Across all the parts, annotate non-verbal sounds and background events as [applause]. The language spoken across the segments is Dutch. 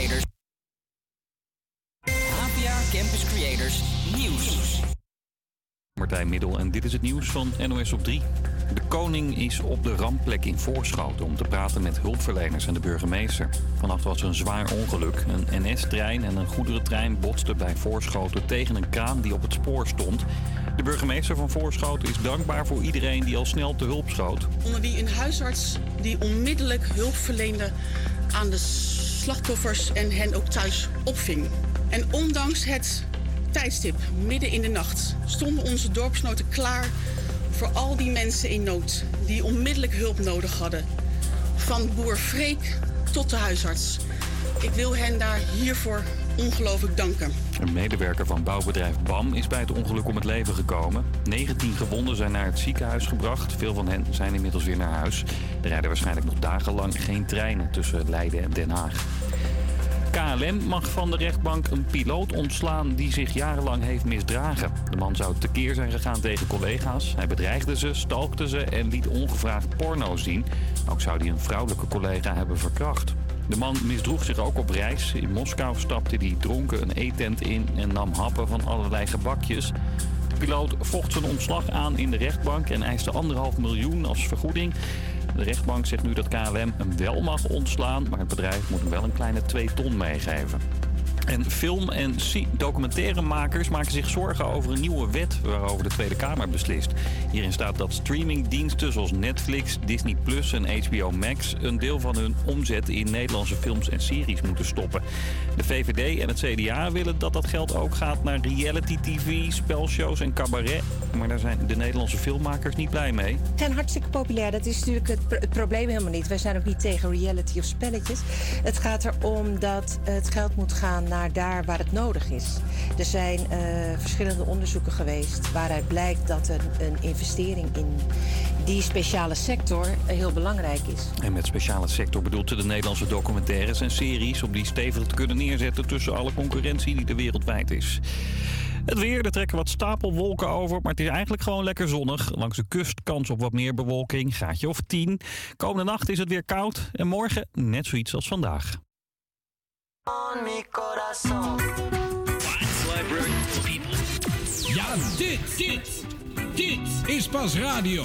Creators. APA Campus Creators Nieuws. Martijn Middel en dit is het nieuws van NOS op 3. De koning is op de rampplek in Voorschoten om te praten met hulpverleners en de burgemeester. Vannacht was er een zwaar ongeluk. Een NS-trein en een goederentrein botsten bij Voorschoten tegen een kraan die op het spoor stond. De burgemeester van Voorschoten is dankbaar voor iedereen die al snel te hulp schoot. Onder wie een huisarts die onmiddellijk hulp verleende aan de slachtoffers en hen ook thuis opving. En ondanks het tijdstip, midden in de nacht, stonden onze dorpsnoten klaar voor al die mensen in nood die onmiddellijk hulp nodig hadden. Van boer Freek tot de huisarts. Ik wil hen daar hiervoor ongelooflijk danken. Een medewerker van bouwbedrijf BAM is bij het ongeluk om het leven gekomen. 19 gewonden zijn naar het ziekenhuis gebracht. Veel van hen zijn inmiddels weer naar huis. Er rijden waarschijnlijk nog dagenlang geen treinen tussen Leiden en Den Haag. KLM mag van de rechtbank een piloot ontslaan die zich jarenlang heeft misdragen. De man zou tekeer zijn gegaan tegen collega's. Hij bedreigde ze, stalkte ze en liet ongevraagd porno zien. Ook zou hij een vrouwelijke collega hebben verkracht. De man misdroeg zich ook op reis. In Moskou stapte hij dronken een eetent in en nam happen van allerlei gebakjes. De piloot vocht zijn ontslag aan in de rechtbank en eiste anderhalf miljoen als vergoeding. De rechtbank zegt nu dat KLM hem wel mag ontslaan, maar het bedrijf moet hem wel een kleine 2 ton meegeven. En film- en documentairemakers maken zich zorgen over een nieuwe wet waarover de Tweede Kamer beslist. Hierin staat dat streamingdiensten zoals Netflix, Disney Plus en HBO Max een deel van hun omzet in Nederlandse films en series moeten stoppen. De VVD en het CDA willen dat dat geld ook gaat naar reality TV, spelshows en cabaret. Maar daar zijn de Nederlandse filmmakers niet blij mee. Ze zijn hartstikke populair. Dat is natuurlijk het, het probleem helemaal niet. Wij zijn ook niet tegen reality of spelletjes. Het gaat erom dat het geld moet gaan naar daar waar het nodig is. Er zijn uh, verschillende onderzoeken geweest waaruit blijkt dat een, een investering in die speciale sector heel belangrijk is. En met speciale sector bedoelt ze de Nederlandse documentaires en series om die stevig te kunnen neerzetten tussen alle concurrentie die er wereldwijd is. Het weer, er trekken wat stapelwolken over, maar het is eigenlijk gewoon lekker zonnig. Langs de kust kans op wat meer bewolking, gaatje of 10. Komende nacht is het weer koud en morgen net zoiets als vandaag. Ja, dit, dit, dit is pas radio.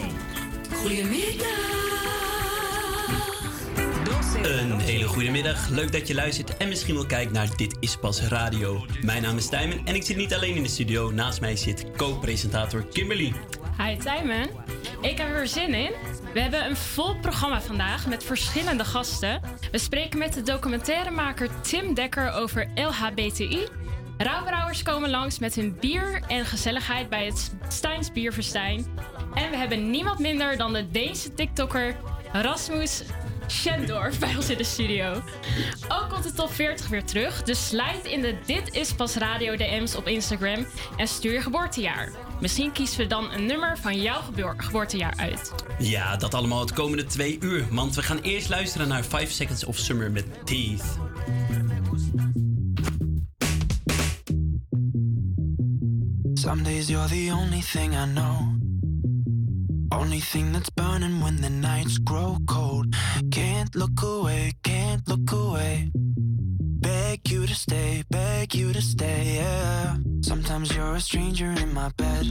Een hele goede middag. Leuk dat je luistert en misschien wel kijkt naar Dit is Pas Radio. Mijn naam is Tijmen en ik zit niet alleen in de studio. Naast mij zit co-presentator Kimberly. Hi Tijmen. Ik heb er zin in. We hebben een vol programma vandaag met verschillende gasten. We spreken met de documentairemaker Tim Dekker over LHBTI. Rauwbrouwers komen langs met hun bier en gezelligheid bij het Steins Bierverstijn. En we hebben niemand minder dan de Deense TikToker Rasmus Schendorf bij ons in de studio. Ook komt de top 40 weer terug. Dus slijt in de Dit is Pas Radio DM's op Instagram en stuur je geboortejaar. Misschien kiezen we dan een nummer van jouw geboortejaar uit. Ja, dat allemaal het komende twee uur. Want we gaan eerst luisteren naar 5 Seconds of Summer met Teeth. Some days you're the only thing I know. Only thing that's burning when the nights grow cold. Can't look away, can't look away. Beg you to stay, beg you to stay, yeah. Sometimes you're a stranger in my bed.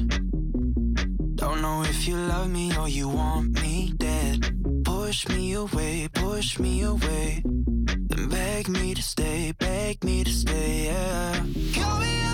Don't know if you love me or you want me dead. Push me away, push me away. Then beg me to stay, beg me to stay, yeah. Call me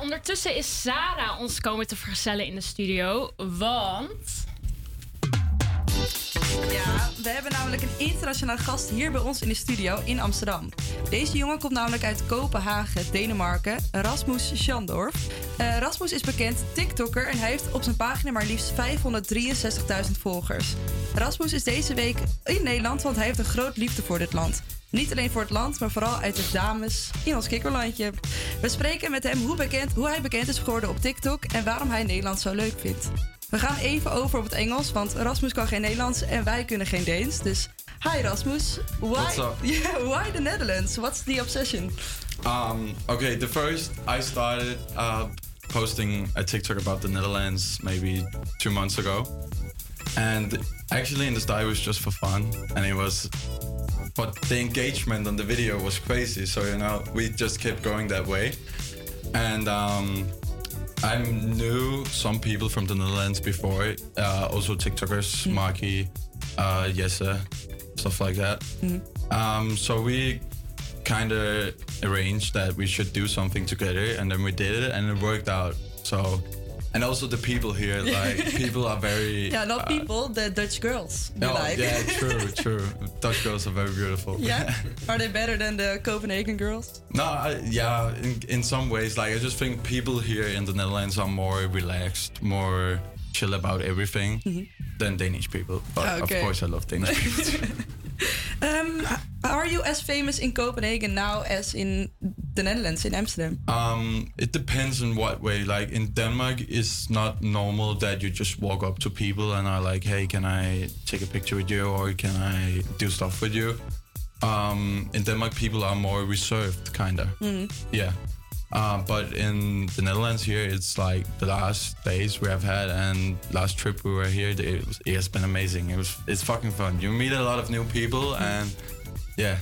ondertussen is Sarah ons komen te vergezellen in de studio. Want. We hebben namelijk een internationale gast hier bij ons in de studio in Amsterdam. Deze jongen komt namelijk uit Kopenhagen, Denemarken, Rasmus Schandorf. Uh, Rasmus is bekend TikToker en hij heeft op zijn pagina maar liefst 563.000 volgers. Rasmus is deze week in Nederland, want hij heeft een groot liefde voor dit land. Niet alleen voor het land, maar vooral uit de dames in ons kikkerlandje. We spreken met hem hoe, bekend, hoe hij bekend is geworden op TikTok en waarom hij Nederland zo leuk vindt. We gaan even over op het Engels, want Rasmus kan geen Nederlands en wij kunnen geen Deens. Dus hi Rasmus. Why, What's up? [laughs] Yeah, why the Netherlands? What's the obsession? Um, okay, the first I started uh, posting a TikTok about the Netherlands maybe two months ago, and actually in the start it was just for fun, and it was, but the engagement on the video was crazy. So you know we just kept going that way, and um, I knew some people from the Netherlands before, uh, also TikTokers, Maki, uh, Jesse, stuff like that. Um, so we kind of arranged that we should do something together, and then we did it, and it worked out. So, and also the people here, like [laughs] people are very Yeah, not uh, people, the Dutch girls. You Oh, like. yeah, [laughs] true, true. Dutch girls are very beautiful. yeah? [laughs] Are they better than the Copenhagen girls? No, I, yeah, in, in some ways, like I just think people here in the Netherlands are more relaxed, more chill about everything than Danish people. But. Okay. of course, I love Danish people too. Um, [laughs] are you as famous in Copenhagen now as in the Netherlands, in Amsterdam? Um, it depends in what way. Like in Denmark, it's not normal that you just walk up to people and are like, "Hey, can I take a picture with you, or can I do stuff with you?" Um, in Denmark, people are more reserved, kinda. Yeah. Uh, but in the Netherlands here, it's like the last days we have had and last trip we were here, it, was, it has been amazing. It was it's fucking fun. You meet a lot of new people and yeah.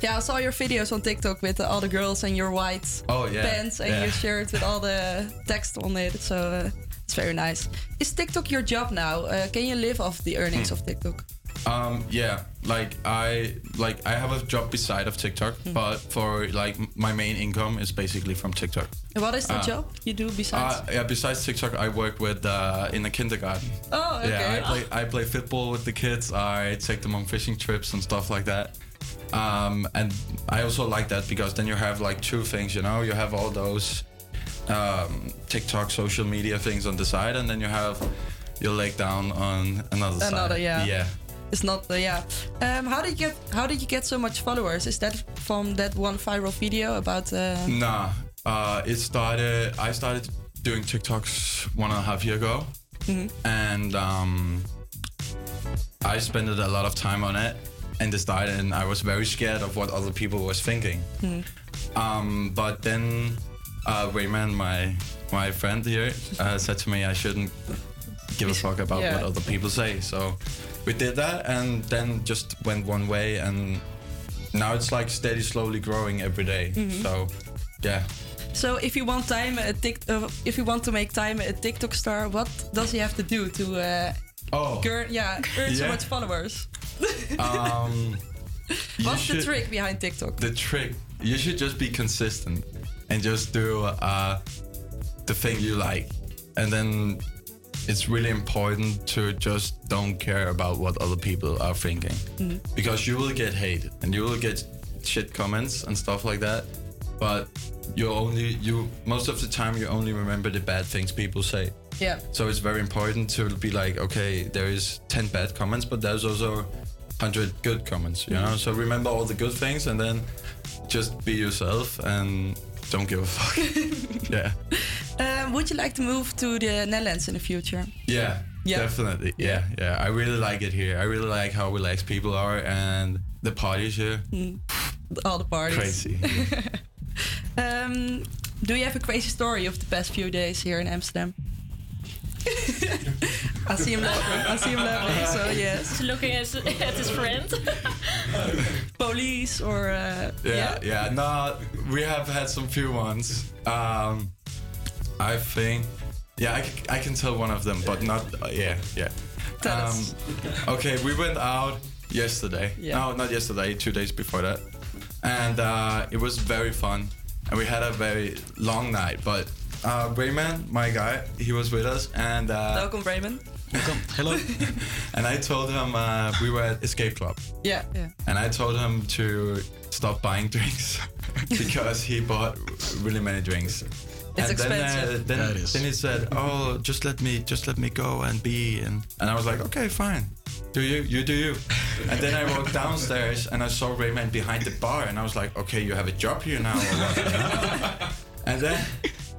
Yeah, I saw your videos on TikTok with all the girls and your white Oh yeah. pants and yeah. your shirt with all the text on it. So uh, it's very nice. Is TikTok your job now? Uh, can you live off the earnings of TikTok? Um, yeah, like I like I have a job beside of TikTok, but for like my main income is basically from TikTok. And what is the Uh, job you do besides? Uh, yeah, besides TikTok, I work with uh, in the kindergarten. oh, okay. Yeah, I play I play football with the kids. I take them on fishing trips and stuff like that. Um, and I also like that because then you have like two things, you know, you have all those um, TikTok social media things on the side, and then you have your leg down on another, side. Another, yeah. Yeah. It's not, uh, yeah. Um, how did you get? How did you get so much followers? Is that from that one viral video about? Uh, Nah, uh, it started. I started doing TikToks one and a half year ago, and um, I spent a lot of time on it and the start, and I was very scared of what other people was thinking. Um, but then uh, Rayman, my my friend here, uh, said to me I shouldn't give a fuck about Yeah. what other people say. So we did that, and then just went one way, and now it's like steady, slowly growing every day. So yeah. so if you want time a Tik, uh, if you want to make time a TikTok star, what does he have to do to? Uh, Oh, earn, yeah, earn so much followers. [laughs] um, [laughs] What's the trick behind TikTok? The trick, you should just be consistent and just do uh, the thing you like, and then it's really important to just don't care about what other people are thinking, mm-hmm. because you will get hate and you will get shit comments and stuff like that. But you only you most of the time you only remember the bad things people say. Yeah. So it's very important to be like, okay, there is 10 bad comments, but there's also 100 good comments, you mm-hmm. know? So remember all the good things and then just be yourself and don't give a fuck. [laughs] yeah. Um, would you like to move to the Netherlands in the future? Yeah. Yeah. Definitely. Yeah. Yeah. I really like it here. I really like how relaxed people are and the parties here. All the parties. Crazy. [laughs] Um, do you have a crazy story of the past few days here in Amsterdam? [laughs] I see him laughing. I see him laughing. So yes, He's looking at, at his friend. [laughs] police or uh, Yeah, yeah. No, we have had some few ones. Um, I think, yeah, I can tell one of them, but not, uh, yeah, yeah. Tell us. [laughs] okay, we went out yesterday. Yeah. No, not yesterday, two days before that. And uh, it was very fun. and we had a very long night. But uh, Rayman, my guy, he was with us, and uh, Welkom Raymond. Welcome, hello. [laughs] and I told him uh, we were at Escape Club, Yeah. ja. and I told him to stop buying drinks [laughs] because he bought really many drinks. It's and then, expensive. uh, then, Yeah, it is. then he said, "Oh, just let me, just let me go and be." And and I was like, "Okay, fine. Do you? You do you." and then I walked downstairs and I saw Raymond behind the bar, and I was like, "Okay, you have a job here now." [laughs] And then,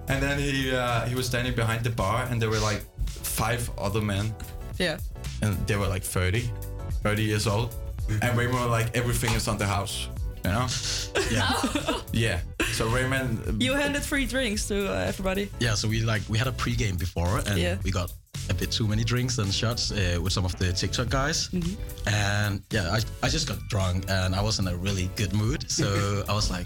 and then he uh, he was standing behind the bar, and there were like five other men, Yeah. and they were like 30, 30 years old, and Rayman was like, "Everything is on the house." You know? [laughs] Yeah. Yeah. So Raymond. You handed free drinks to uh, everybody. Yeah, so we like we had a pregame before, and Yeah. we got a bit too many drinks and shots uh, with some of the TikTok guys. Mm-hmm. And yeah, I, I just got drunk and I was in a really good mood. So [laughs] I was like,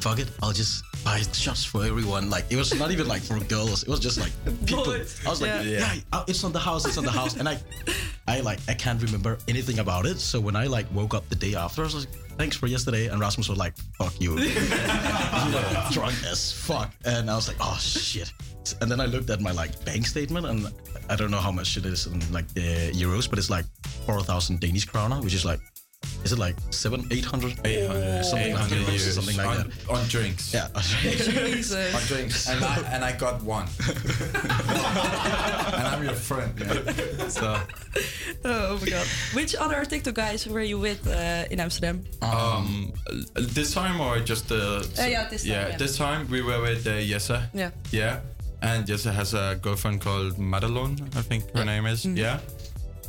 fuck it, I'll just buy shots for everyone. Like it was not even like for girls, it was just like [laughs] people. I was like, yeah. yeah, it's on the house, it's on the house. And I, [laughs] I like I can't remember anything about it. So when I like woke up the day after, I was like, thanks for yesterday. And Rasmus was like, fuck you. [laughs] you were drunk as fuck. And I was like, oh shit. And then I looked at my like bank statement and I don't know how much it is in like the euros, but it's like 4,000 Danish kroner, which is like, is it like seven, 800? 800, something, 800 like, euros something like on, that. on drinks. Yeah. Jesus. on drinks, and I and I got one, [laughs] and I'm your friend. Yeah. So Oh my god. Which other TikTok guys were you with uh, in Amsterdam? um, this time or just the Uh, yeah, this time, yeah. this time we were with uh, Yessa. Yeah. Yeah, and Yessa has a girlfriend called Madelon, I think her name is. Mm-hmm. Yeah,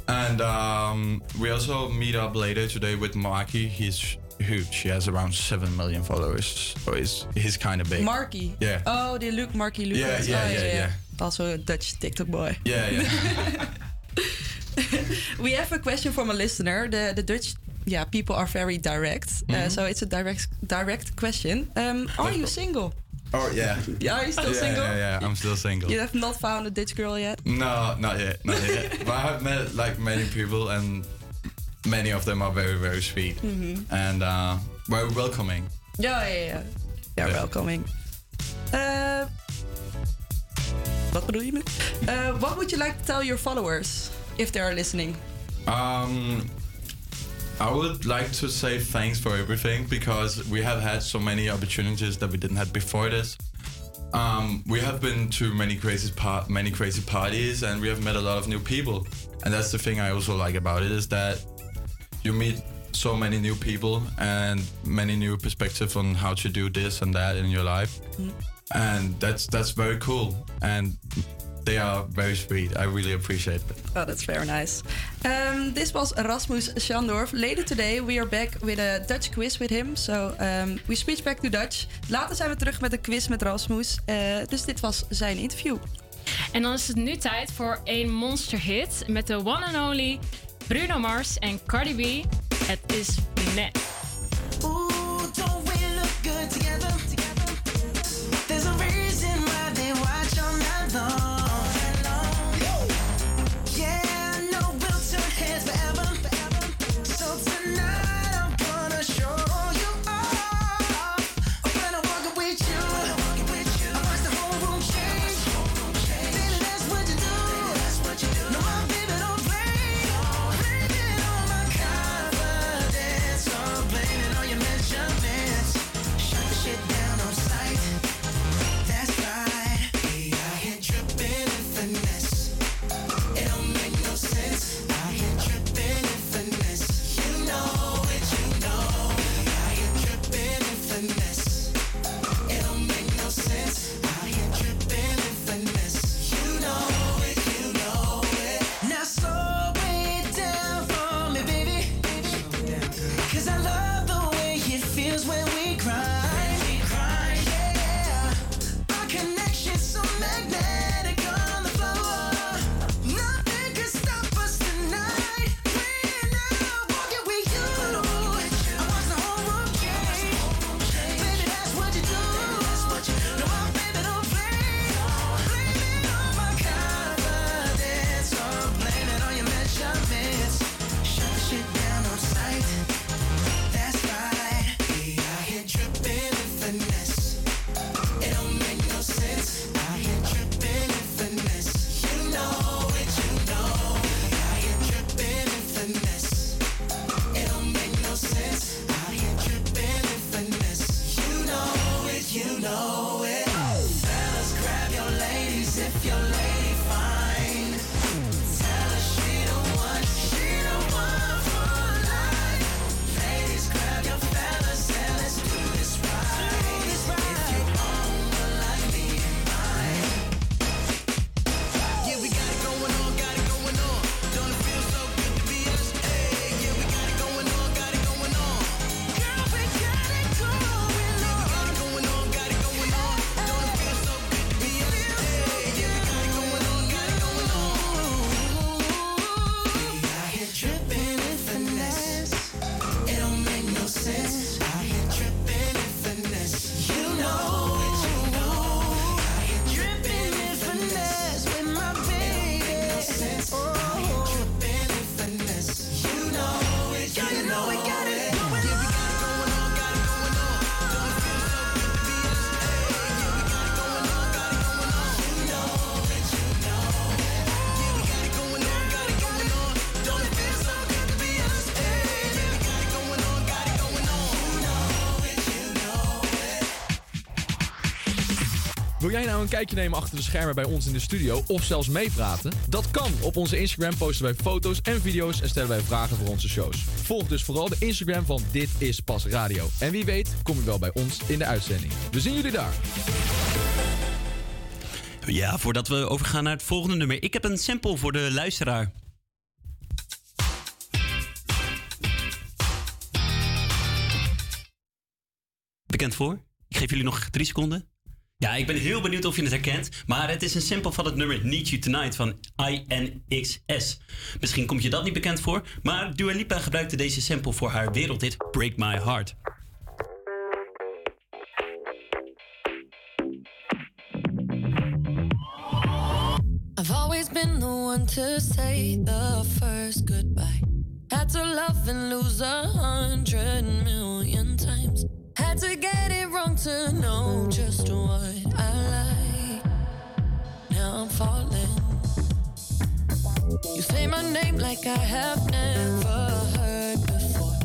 and um, we also meet up later today with Marky. He's huge. He has around seven million followers, so he's he's kind of big. Marky. Yeah. Oh, the Luke, Marky Lucas. Yeah, yeah, oh, yeah, yeah. Also a Dutch TikTok boy. yeah, yeah. [laughs] We have a question from a listener. The the Dutch yeah people are very direct, uh, Mhm. so it's a direct direct question. Um, are you single? Oh [laughs] yeah. Yeah, are you still yeah, single? Yeah, yeah. I'm still single. You have not found a Dutch girl yet. No, not yet, not yet. [laughs] but I have met like many people, and many of them are very, very sweet Mhm. and uh, very welcoming. Ja, ja. Ja, Ja. welcoming. Uh, wat bedoel je met? Uh, what would you like to tell your followers if they are listening? Um, I would like to say thanks for everything because we have had so many opportunities that we didn't have before this. Um, we have been to many crazy par- many crazy parties, and we have met a lot of new people. And that's the thing I also like about it is that you meet so many new people and many new perspectives on how to do this and that in your life. And that's that's very cool. And they are very sweet. I really appreciate it. Oh, that's very nice. Um, this was Rasmus Schandorf. Later today we are back with a Dutch quiz with him. So um, we switch back to Dutch. Later zijn we terug met een quiz met Rasmus. Uh, dus dit was zijn interview. En dan is het nu tijd voor een monster hit met de one and only Bruno Mars en Cardi B. Het is net. Een kijkje nemen achter de schermen bij ons in de studio of zelfs meepraten? Dat kan. Op onze Instagram posten wij foto's en video's en stellen wij vragen voor onze shows. Volg dus vooral de Instagram van Dit is Pas Radio. En wie weet kom je wel bij ons in de uitzending. We zien jullie daar. Ja, voordat we overgaan naar het volgende nummer. Ik heb een sample voor de luisteraar. Bekend voor? Ik geef jullie nog drie seconden. Ja, ik ben heel benieuwd of je het herkent. Maar het is een sample van het nummer Need You Tonight van INXS. Misschien komt je dat niet bekend voor. Maar Dua Lipa gebruikte deze sample voor haar wereldhit Break My Heart. I've always been the one to say the first goodbye. Had to love and lose a hundred million times. To get it wrong to know just what I like. Now I'm falling. You say my name like I have never heard before.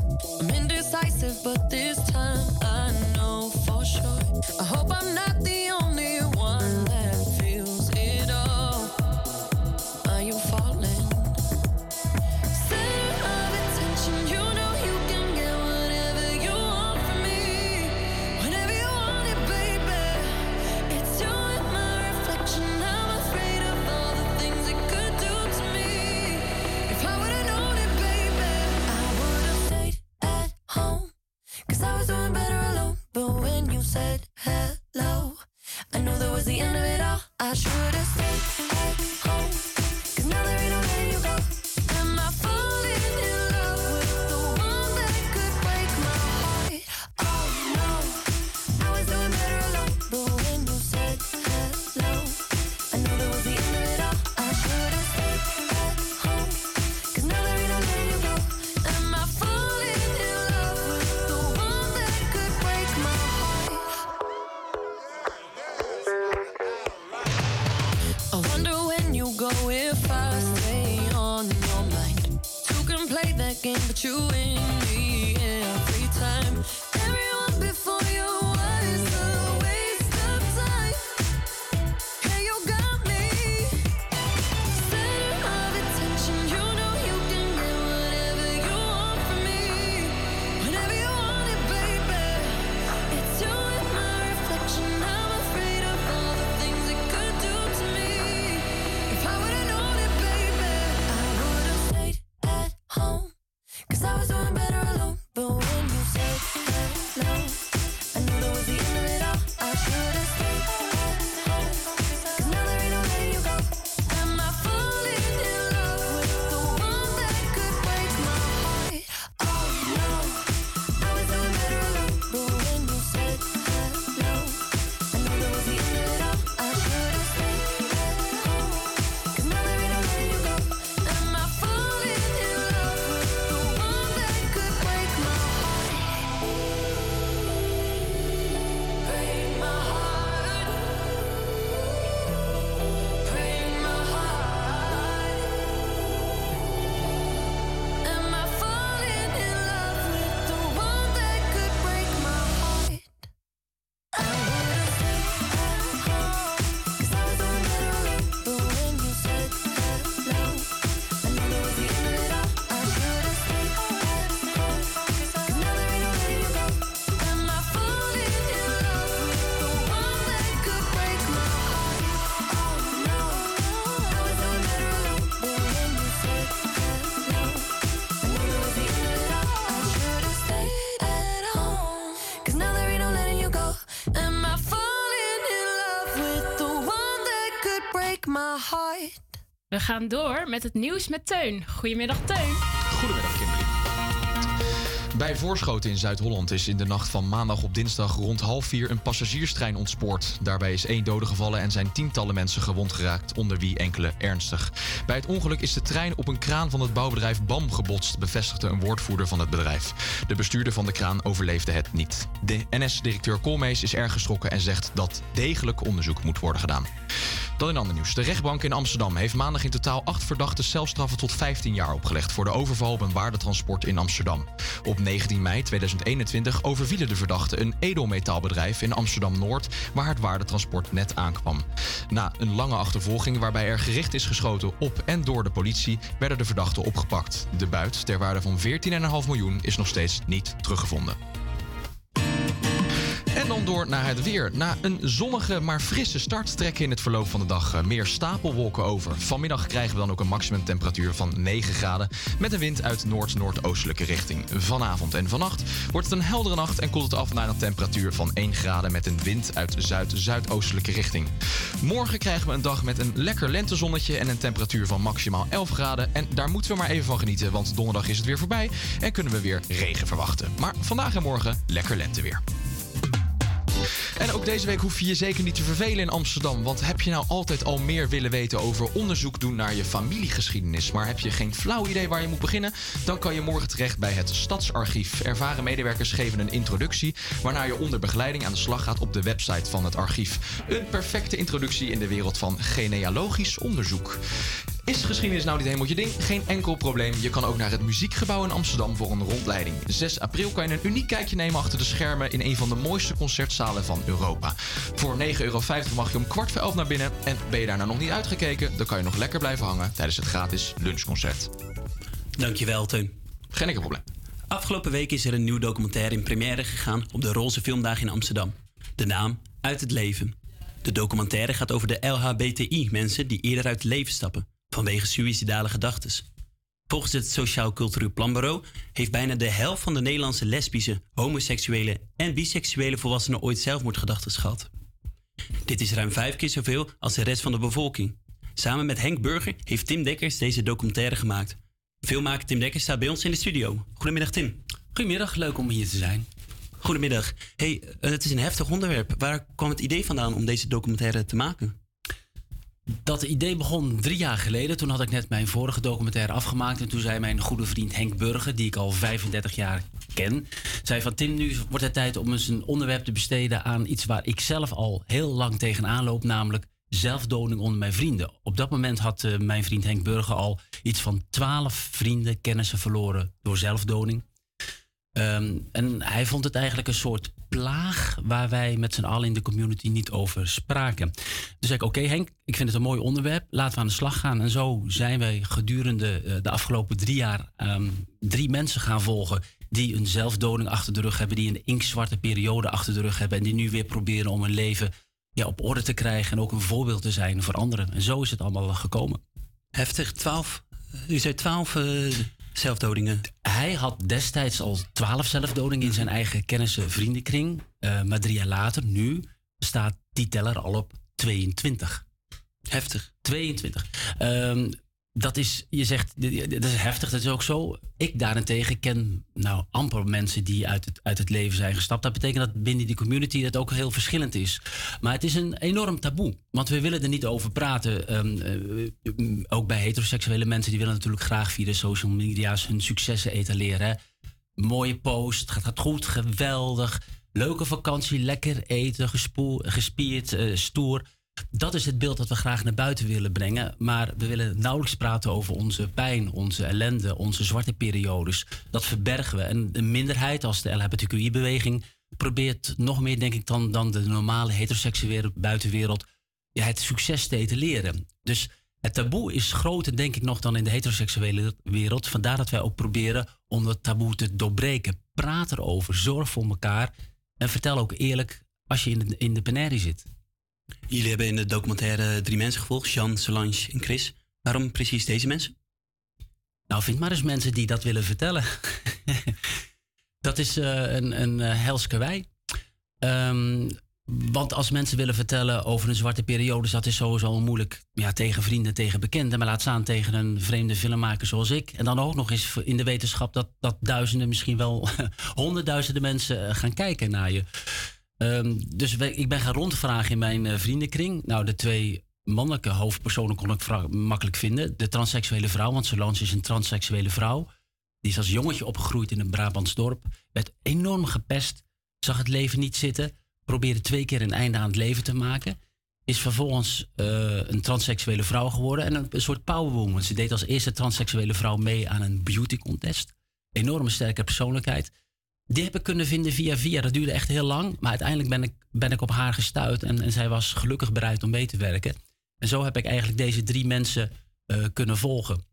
I'm indecisive, but this time I know for sure. I hope I'm not said We gaan door met het nieuws met Teun. Goedemiddag, Teun. Goedemiddag, Kimberly. Bij Voorschoten in Zuid-Holland is in de nacht van maandag op dinsdag rond half vier een passagierstrein ontspoord. Daarbij is één dode gevallen en zijn tientallen mensen gewond geraakt, onder wie enkele ernstig. Bij het ongeluk is de trein op een kraan van het bouwbedrijf BAM gebotst, bevestigde een woordvoerder van het bedrijf. De bestuurder van de kraan overleefde het niet. De NS-directeur Koolmees is erg geschrokken en zegt dat degelijk onderzoek moet worden gedaan. Dan in ander nieuws. De rechtbank in Amsterdam heeft maandag in totaal acht verdachten celstraffen tot 15 jaar opgelegd voor de overval op een waardetransport in Amsterdam. Op 19 mei 2021 overvielen de verdachten een edelmetaalbedrijf in Amsterdam-Noord waar het waardetransport net aankwam. Na een lange achtervolging waarbij er gericht is geschoten op en door de politie werden de verdachten opgepakt. De buit ter waarde van 14,5 miljoen is nog steeds niet teruggevonden. Dan door naar het weer. Na een zonnige maar frisse start trekken in het verloop van de dag eh, meer stapelwolken over. Vanmiddag krijgen we dan ook een maximumtemperatuur van 9 graden. Met een wind uit noord-noordoostelijke richting. Vanavond en vannacht wordt het een heldere nacht en koelt het af naar een temperatuur van 1 graden. Met een wind uit zuid-zuidoostelijke richting. Morgen krijgen we een dag met een lekker lentezonnetje en een temperatuur van maximaal 11 graden. En daar moeten we maar even van genieten, want donderdag is het weer voorbij en kunnen we weer regen verwachten. Maar vandaag en morgen lekker lenteweer. En ook deze week hoef je je zeker niet te vervelen in Amsterdam. Want heb je nou altijd al meer willen weten over onderzoek doen naar je familiegeschiedenis, maar heb je geen flauw idee waar je moet beginnen? Dan kan je morgen terecht bij het Stadsarchief. Ervaren medewerkers geven een introductie, waarna je onder begeleiding aan de slag gaat op de website van het archief. Een perfecte introductie in de wereld van genealogisch onderzoek. Is geschiedenis nou niet helemaal je ding? Geen enkel probleem. Je kan ook naar het Muziekgebouw in Amsterdam voor een rondleiding. 6 april kan je een uniek kijkje nemen achter de schermen in een van de mooiste concertzalen van Europa. Voor 9,50 euro mag je om kwart voor elf naar binnen. En ben je daar nou nog niet uitgekeken, dan kan je nog lekker blijven hangen tijdens het gratis lunchconcert. Dankjewel, Teun. Geen enkel probleem. Afgelopen week is er een nieuw documentaire in première gegaan op de Roze Filmdagen in Amsterdam. De naam Uit het Leven. De documentaire gaat over de LHBTI-mensen die eerder uit het leven stappen vanwege suïcidale gedachten. Volgens het Sociaal Cultureel Planbureau heeft bijna de helft van de Nederlandse lesbische, homoseksuele en biseksuele volwassenen ooit zelfmoordgedachten gehad. Dit is ruim vijf keer zoveel als de rest van de bevolking. Samen met Henk Burger heeft Tim Dekkers deze documentaire gemaakt. Filmmaker Tim Dekkers staat bij ons in de studio. Goedemiddag Tim. Goedemiddag, leuk om hier te zijn. Goedemiddag. Hey, eh, het is een heftig onderwerp. Waar kwam het idee vandaan om deze documentaire te maken? Dat idee begon drie jaar geleden. Toen had ik net mijn vorige documentaire afgemaakt. En toen zei mijn goede vriend Henk Burger, die ik al 35 jaar ken, zei van Tim, nu wordt het tijd om eens een onderwerp te besteden aan iets waar ik zelf al heel lang tegenaan loop, namelijk zelfdoding onder mijn vrienden. Op dat moment had eh, mijn vriend Henk Burger al iets van 12 vrienden, kennissen verloren door zelfdoding. Ehm, en hij vond het eigenlijk een soort plaag waar wij met z'n allen in de community niet over spraken. Dus zei ik, oké Henk, ik vind het een mooi onderwerp, laten we aan de slag gaan. En zo zijn wij gedurende eh, de afgelopen drie jaar ehm, drie mensen gaan volgen die een zelfdoding achter de rug hebben, die een inktzwarte periode achter de rug hebben en die nu weer proberen om hun leven ja, op orde te krijgen en ook een voorbeeld te zijn voor anderen. En zo is het allemaal gekomen. Heftig, twaalf. U zei twaalf eh, zelfdodingen. Hij had destijds al twaalf zelfdodingen in zijn eigen kennissen vriendenkring. Eh, maar drie jaar later, nu, staat die teller al op 22. Heftig. 22. Ehm, dat is, je zegt, dat is heftig, dat is ook zo. Ik daarentegen ken nou amper mensen die uit het, uit het leven zijn gestapt. Dat betekent dat binnen die community dat ook heel verschillend is. Maar het is een enorm taboe. Want we willen er niet over praten. Ehm, eh, ook bij heteroseksuele mensen, die willen natuurlijk graag via de social media's hun successen etaleren. Mooie post, gaat, gaat goed, geweldig. Leuke vakantie, lekker eten, gespoel, gespierd, eh, stoer. Dat is het beeld dat we graag naar buiten willen brengen. Maar we willen nauwelijks praten over onze pijn, onze ellende, onze zwarte periodes. Dat verbergen we. En een minderheid als de LHBTQI-beweging probeert nog meer, denk ik, dan, dan de normale heteroseksuele buitenwereld het succes te etaleren. Dus het taboe is groter, denk ik, nog dan in de heteroseksuele wereld. Vandaar dat wij ook proberen om dat taboe te doorbreken. Praat erover, zorg voor elkaar en vertel ook eerlijk als je in de, in de penarie zit. Jullie hebben in de documentaire drie mensen gevolgd, Jean, Solange en Chris. Waarom precies deze mensen? Nou, vind maar eens mensen die dat willen vertellen. [laughs] dat is eh, een, een uh, hels karwei. Ehm, want als mensen willen vertellen over een zwarte periode, dat is sowieso moeilijk ja, tegen vrienden, tegen bekenden. Maar laat staan tegen een vreemde filmmaker zoals ik. En dan ook nog eens in de wetenschap dat, dat duizenden, misschien wel [laughs] honderdduizenden mensen eh, gaan kijken naar je. Ehm, dus ik ben gaan rondvragen in mijn eh, vriendenkring. Nou, de twee mannelijke hoofdpersonen kon ik makkelijk vinden. De transseksuele vrouw, want Solange is een transseksuele vrouw. Die is als jongetje opgegroeid in een Brabants dorp. Werd enorm gepest. Zag het leven niet zitten. Probeerde twee keer een einde aan het leven te maken. is vervolgens eh, een transseksuele vrouw geworden en een, een soort powerwoman. Ze deed als eerste transseksuele vrouw mee aan een beauty contest. Enorme sterke persoonlijkheid. Die heb ik kunnen vinden via via. Dat duurde echt heel lang. Maar uiteindelijk ben ik, ben ik op haar gestuurd. En, en zij was gelukkig bereid om mee te werken. En zo heb ik eigenlijk deze drie mensen eh, kunnen volgen.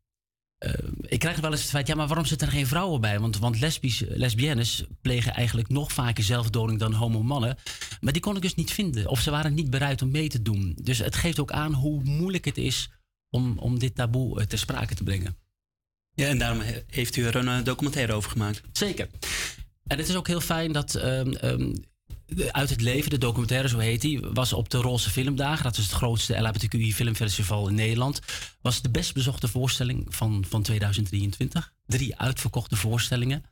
Eh, ik krijg wel eens het feit, ja, maar waarom zitten er geen vrouwen bij? Want, want lesbisch, lesbiennes plegen eigenlijk nog vaker zelfdoding dan homo-mannen. Maar die kon ik dus niet vinden. Of ze waren niet bereid om mee te doen. Dus het geeft ook aan hoe moeilijk het is om, om dit taboe eh, ter sprake te brengen. Ja, en daarom he- heeft u er een documentaire over gemaakt. Zeker. En het is ook heel fijn dat ehm, ehm, Uit het Leven, de documentaire, zo heet die, was op de Roze Filmdagen. Dat is het grootste LHBTQI filmfestival in Nederland. Was de best bezochte voorstelling van, van 2023. Drie uitverkochte voorstellingen.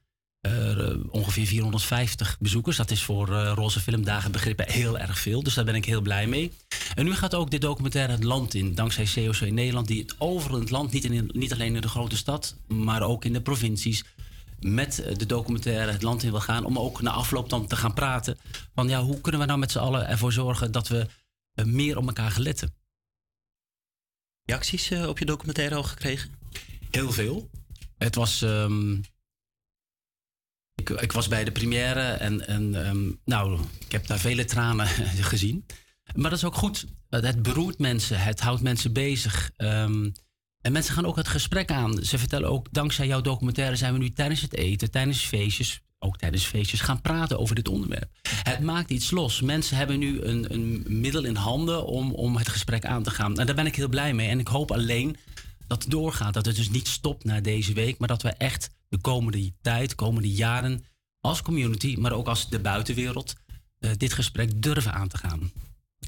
Eh, ongeveer 450 bezoekers. Dat is voor eh, Roze Filmdagen begrippen heel erg veel. Dus daar ben ik heel blij mee. En nu gaat ook dit documentaire het land in. Dankzij COC in Nederland. Die het overal het land, niet, in, niet alleen in de grote stad. Maar ook in de provincies. Met de documentaire het land in wil gaan. Om ook na afloop dan te gaan praten. Van ja, hoe kunnen we nou met z'n allen ervoor zorgen dat we eh, meer op elkaar gaan letten. Reacties eh, op je documentaire al gekregen? Heel veel. Het was. ehm, ik, ik was bij de première en, en ehm, nou, ik heb daar vele tranen [laughs] gezien. Maar dat is ook goed. Het beroert mensen, het houdt mensen bezig. Ehm, en mensen gaan ook het gesprek aan. Ze vertellen ook, dankzij jouw documentaire zijn we nu tijdens het eten, tijdens feestjes, ook tijdens feestjes, gaan praten over dit onderwerp. Het maakt iets los. Mensen hebben nu een, een middel in handen om, om het gesprek aan te gaan. En daar ben ik heel blij mee. En ik hoop alleen dat het doorgaat. Dat het dus niet stopt na deze week, maar dat we echt de komende tijd, komende jaren, als community, maar ook als de buitenwereld, eh, dit gesprek durven aan te gaan.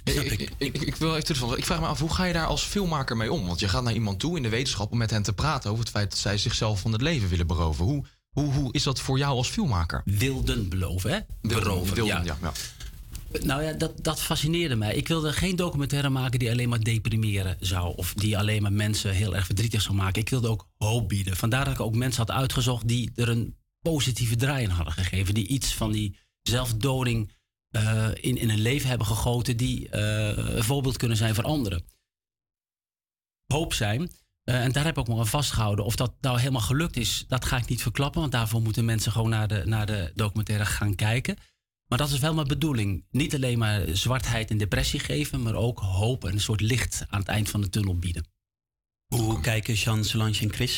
Ik, ik, wil even terugvallen. Ik vraag me af, hoe ga je daar als filmmaker mee om? Want je gaat naar iemand toe in de wetenschap om met hen te praten over het feit dat zij zichzelf van het leven willen beroven. Hoe, hoe, hoe is dat voor jou als filmmaker? Wilden beloven, hè? Beroven, wilden, ja. ja. Nou ja, dat, dat fascineerde mij. Ik wilde geen documentaire maken die alleen maar deprimeren zou. Of die alleen maar mensen heel erg verdrietig zou maken. Ik wilde ook hoop bieden. Vandaar dat ik ook mensen had uitgezocht die er een positieve draai in hadden gegeven. Die iets van die zelfdoding eh, in, in hun leven hebben gegoten. Die eh, een voorbeeld kunnen zijn voor anderen. Hoop zijn. Eh, en daar heb ik ook maar aan vastgehouden. Of dat nou helemaal gelukt is, dat ga ik niet verklappen. Want daarvoor moeten mensen gewoon naar de, naar de documentaire gaan kijken. Maar dat is wel mijn bedoeling. Niet alleen maar zwartheid en depressie geven, maar ook hoop en een soort licht aan het eind van de tunnel bieden. Hoe kijken Jean, Solange en Chris?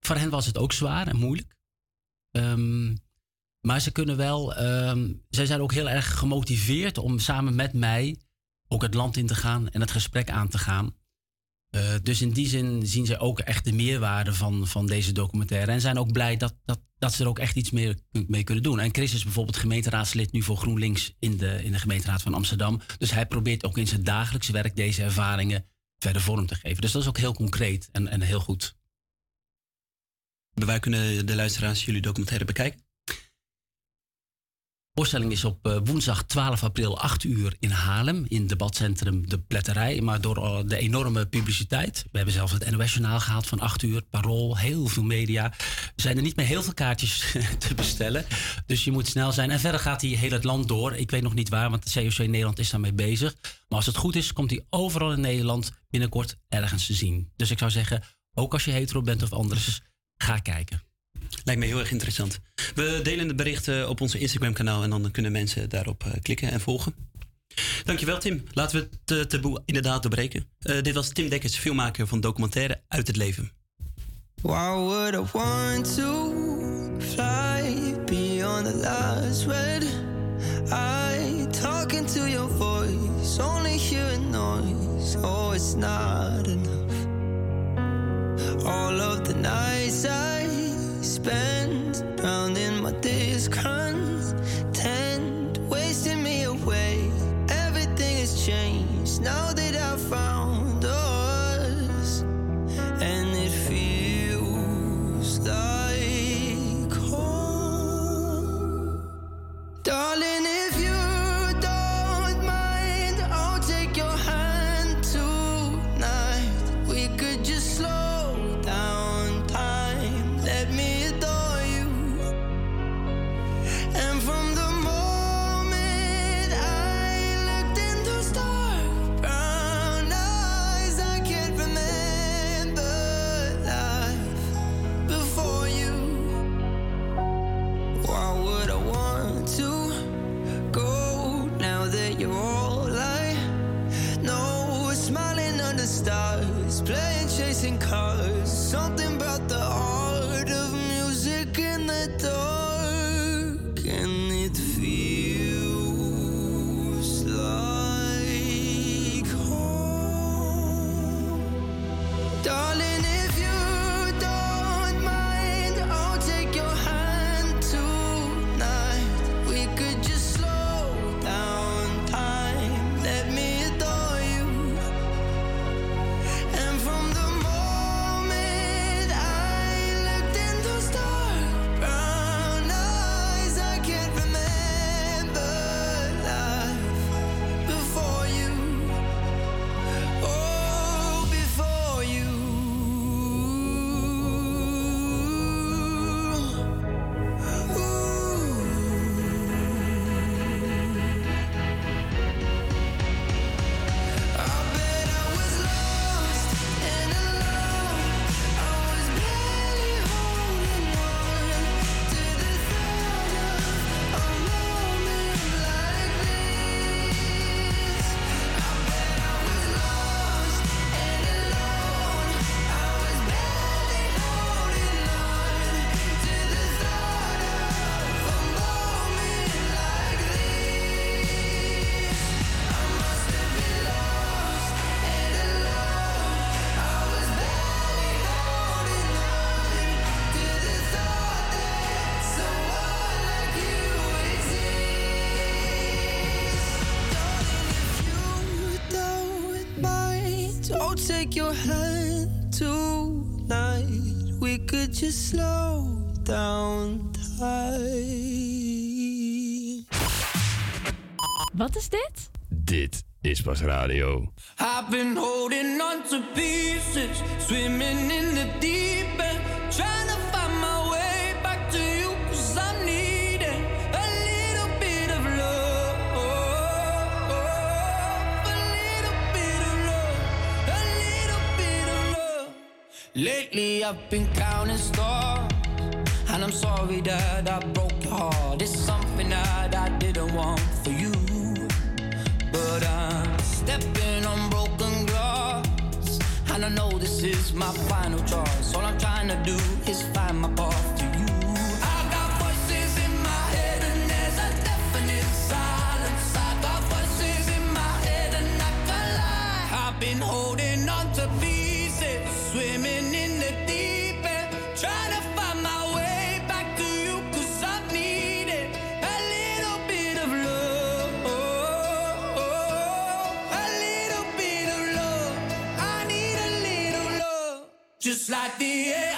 Voor hen was het ook zwaar en moeilijk. Ehm, maar ze kunnen wel, ehm, zij zijn ook heel erg gemotiveerd om samen met mij ook het land in te gaan en het gesprek aan te gaan. Eh, dus in die zin zien ze ook echt de meerwaarde van, van deze documentaire. En zijn ook blij dat, dat, dat ze er ook echt iets meer mee kunnen doen. En Chris is bijvoorbeeld gemeenteraadslid nu voor GroenLinks in de, in de gemeenteraad van Amsterdam. Dus hij probeert ook in zijn dagelijks werk deze ervaringen verder vorm te geven. Dus dat is ook heel concreet en, en heel goed. Waar kunnen de luisteraars jullie documentaire bekijken? De voorstelling is op eh, woensdag 12 april 8 uur in Haarlem, in debatcentrum De Pletterij. Maar door eh, de enorme publiciteit, we hebben zelfs het NOS-journaal gehaald van 8 uur, Parool, heel veel media, zijn er niet meer heel veel kaartjes [laughs] te bestellen. Dus je moet snel zijn. En verder gaat hij heel het land door. Ik weet nog niet waar, want de COC Nederland is daarmee bezig. Maar als het goed is, komt hij overal in Nederland binnenkort ergens te zien. Dus ik zou zeggen, ook als je hetero bent of anders, ga kijken. Lijkt me heel erg interessant. We delen de berichten op onze Instagram-kanaal en dan kunnen mensen daarop eh, klikken en volgen. Dankjewel, Tim. Laten we het eh, taboe inderdaad doorbreken. Eh, dit was Tim Dekkers, filmmaker van documentaire Uit het Leven. Why would I want to fly beyond the last red eye? Talking to your voice, only hearing noise. Oh, it's not enough. All of the nights I spent drowned in my discontent, wasting me away. Everything has changed now that I found us. And it feels like home. Darling, take your hand tonight. We could just slow down time. Wat is dit? Dit is pas radio. I've been holding on to pieces, swimming in Lately I've been counting stars And I'm sorry that I broke your heart. It's something that I didn't want for you But I'm stepping on broken glass And I know this is my final choice. All I'm trying to do is find my path just like the air.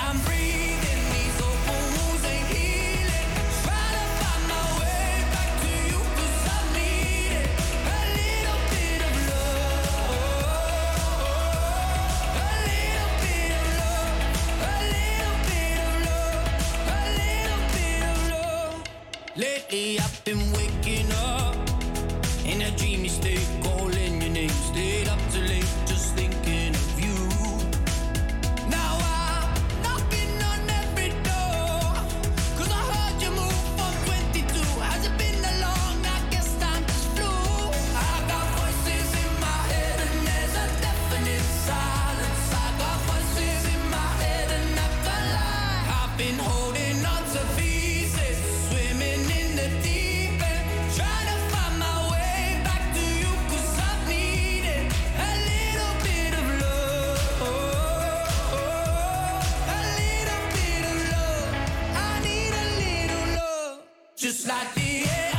just like the air.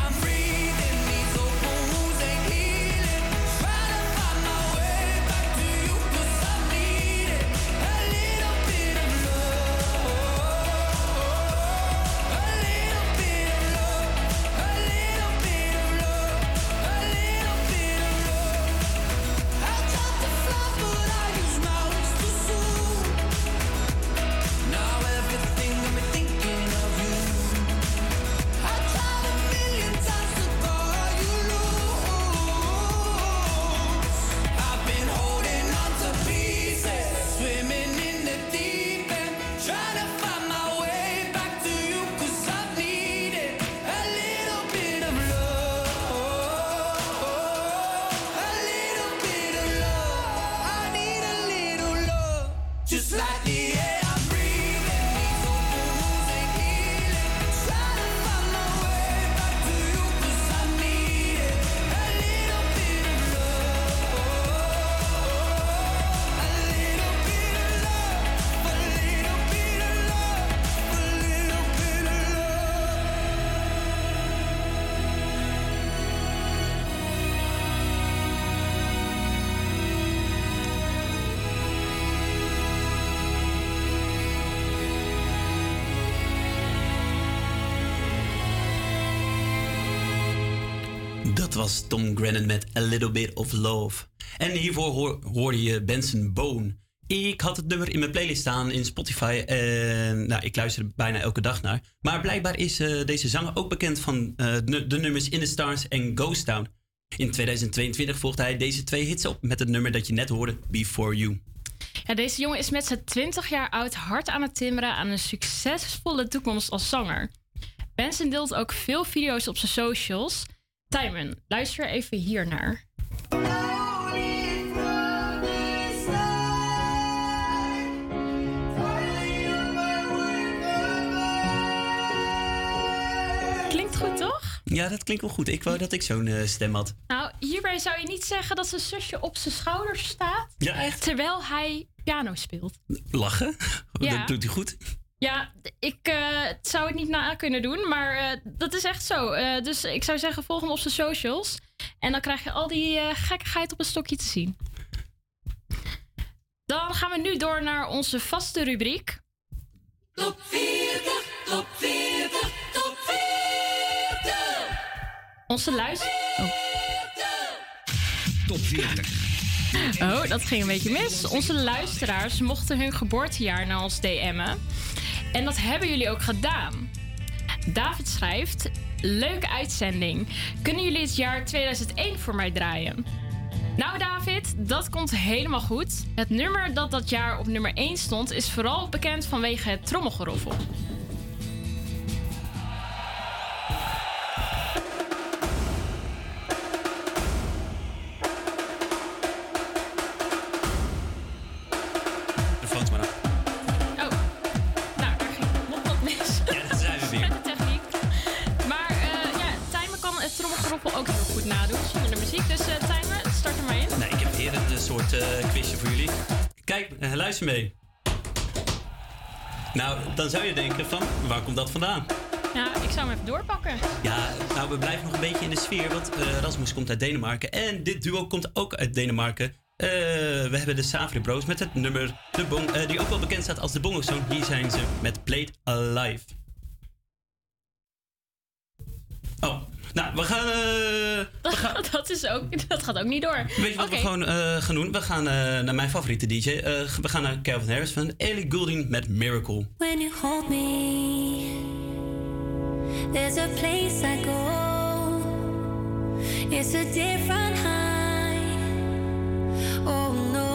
Tom Grennan met A Little Bit of Love. En hiervoor hoor- hoorde je Benson Bone. Ik had het nummer in mijn playlist staan in Spotify. En nou, ik luister er bijna elke dag naar. Maar blijkbaar is eh, deze zanger ook bekend van eh, de nummers In the Stars en Ghost Town. In 2022 volgde hij deze twee hits op met het nummer dat je net hoorde, Before You. Ja, deze jongen is met zijn 20 jaar oud hard aan het timmeren aan een succesvolle toekomst als zanger. Benson deelt ook veel video's op zijn socials. Timon, luister even hier naar. Klinkt goed, toch? Ja, dat klinkt wel goed. Ik wou dat ik zo'n eh, stem had. Nou, hierbij zou je niet zeggen dat zijn zusje op zijn schouders staat. Ja, echt? Terwijl hij piano speelt. Lachen? [laughs] Ja. Dat doet hij goed. Ja, ik eh, zou het niet na kunnen doen, maar eh, dat is echt zo. Eh, dus ik zou zeggen, volg hem op zijn socials. En dan krijg je al die eh, gekkigheid op een stokje te zien. Dan gaan we nu door naar onze vaste rubriek. Top 40, top 40, top 40. Onze luister... Oh. Top 40. Oh, dat ging een beetje mis. Onze luisteraars mochten hun geboortejaar naar ons DM'en. En dat hebben jullie ook gedaan. David schrijft: Leuke uitzending. Kunnen jullie het jaar 2001 voor mij draaien? Nou, David, dat komt helemaal goed. Het nummer dat dat jaar op nummer 1 stond, is vooral bekend vanwege het trommelgeroffel. Een eh, quizje voor jullie. Kijk, eh, luister mee. Nou, dan zou je denken van, waar komt dat vandaan? Ja, ik zou hem even doorpakken. Ja, nou, we blijven nog een beetje in de sfeer, want eh, Rasmus komt uit Denemarken. En dit duo komt ook uit Denemarken. We hebben de Savri Bros met het nummer de bong, die ook wel bekend staat als de Bongo Song. Hier zijn ze met Played Alive. Nou, we gaan... eh, [laughs] dat, is ook, dat gaat ook niet door. Weet je wat Oké. we gewoon eh, gaan doen? We gaan eh, naar mijn favoriete DJ. Eh, we gaan naar Calvin Harris van Ellie Goulding met Miracle. When you hold me, there's a place I go. It's a different high. Oh no,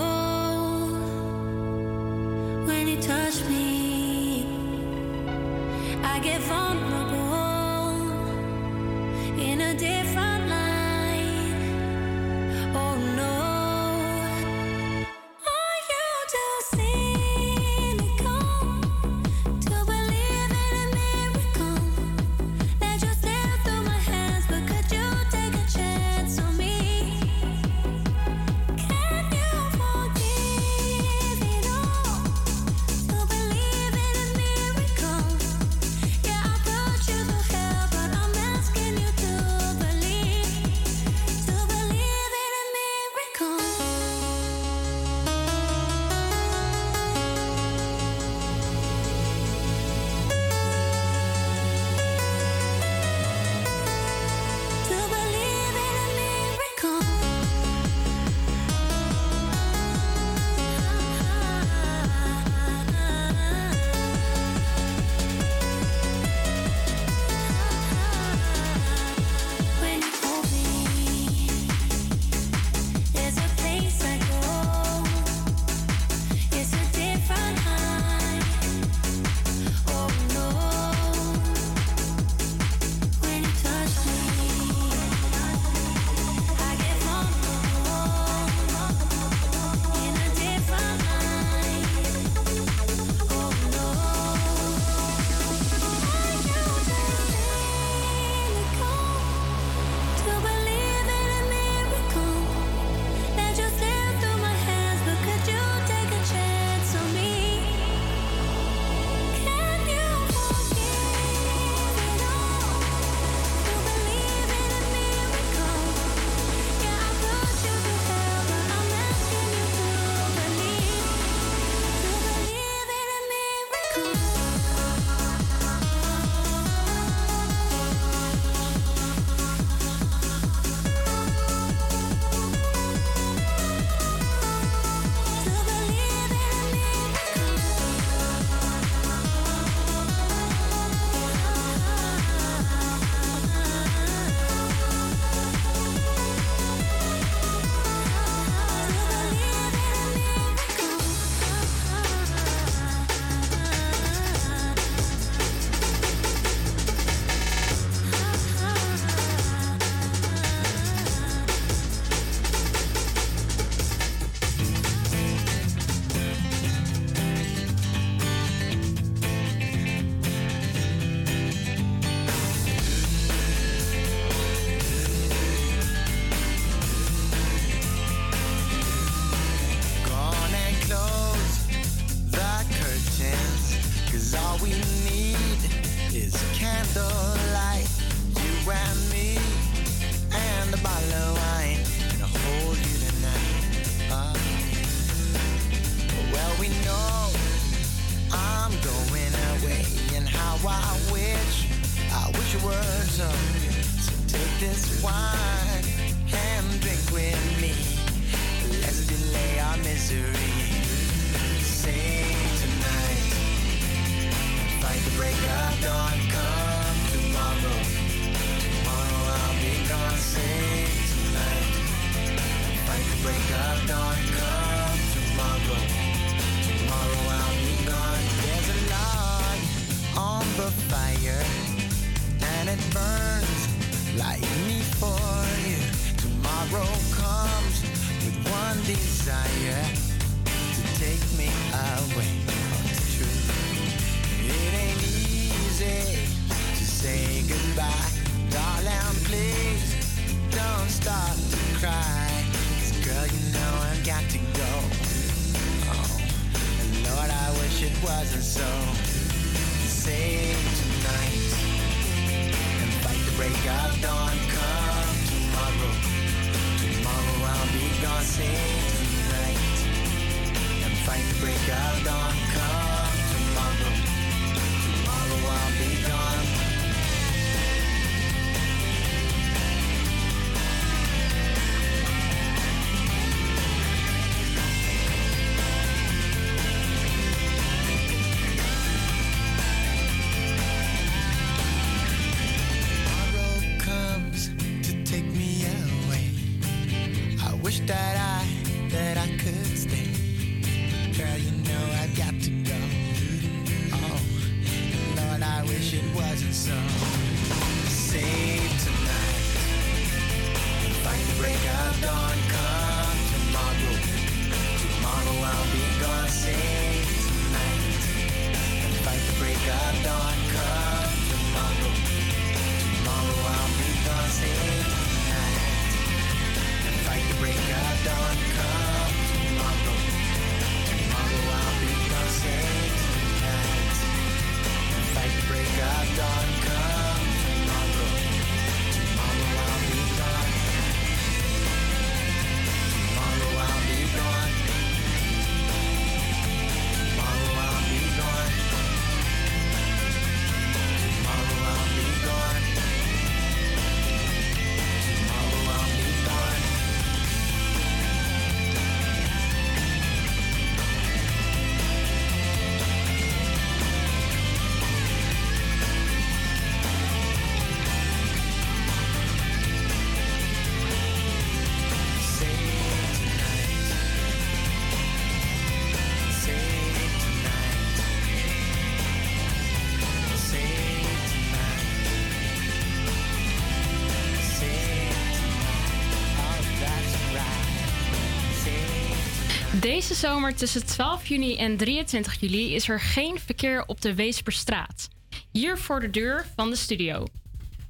Deze zomer tussen 12 juni en 23 juli is er geen verkeer op de Weesperstraat. Hier voor de deur van de studio.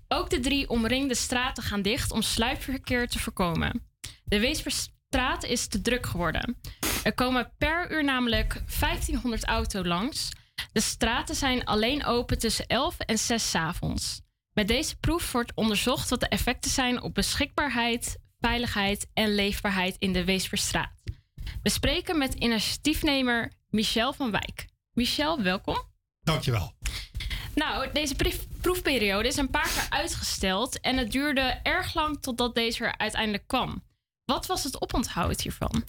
Ook de drie omringde straten gaan dicht om sluipverkeer te voorkomen. De Weesperstraat is te druk geworden. Er komen per uur namelijk 1500 auto's langs. De straten zijn alleen open tussen 11 en 6 's avonds. Met deze proef wordt onderzocht wat de effecten zijn op beschikbaarheid, veiligheid en leefbaarheid in de Weesperstraat. We spreken met initiatiefnemer Michel van Wijk. Michel, welkom. Dankjewel. Nou, deze proef- proefperiode is een paar keer uitgesteld en het duurde erg lang totdat deze er uiteindelijk kwam. Wat was het oponthoud hiervan?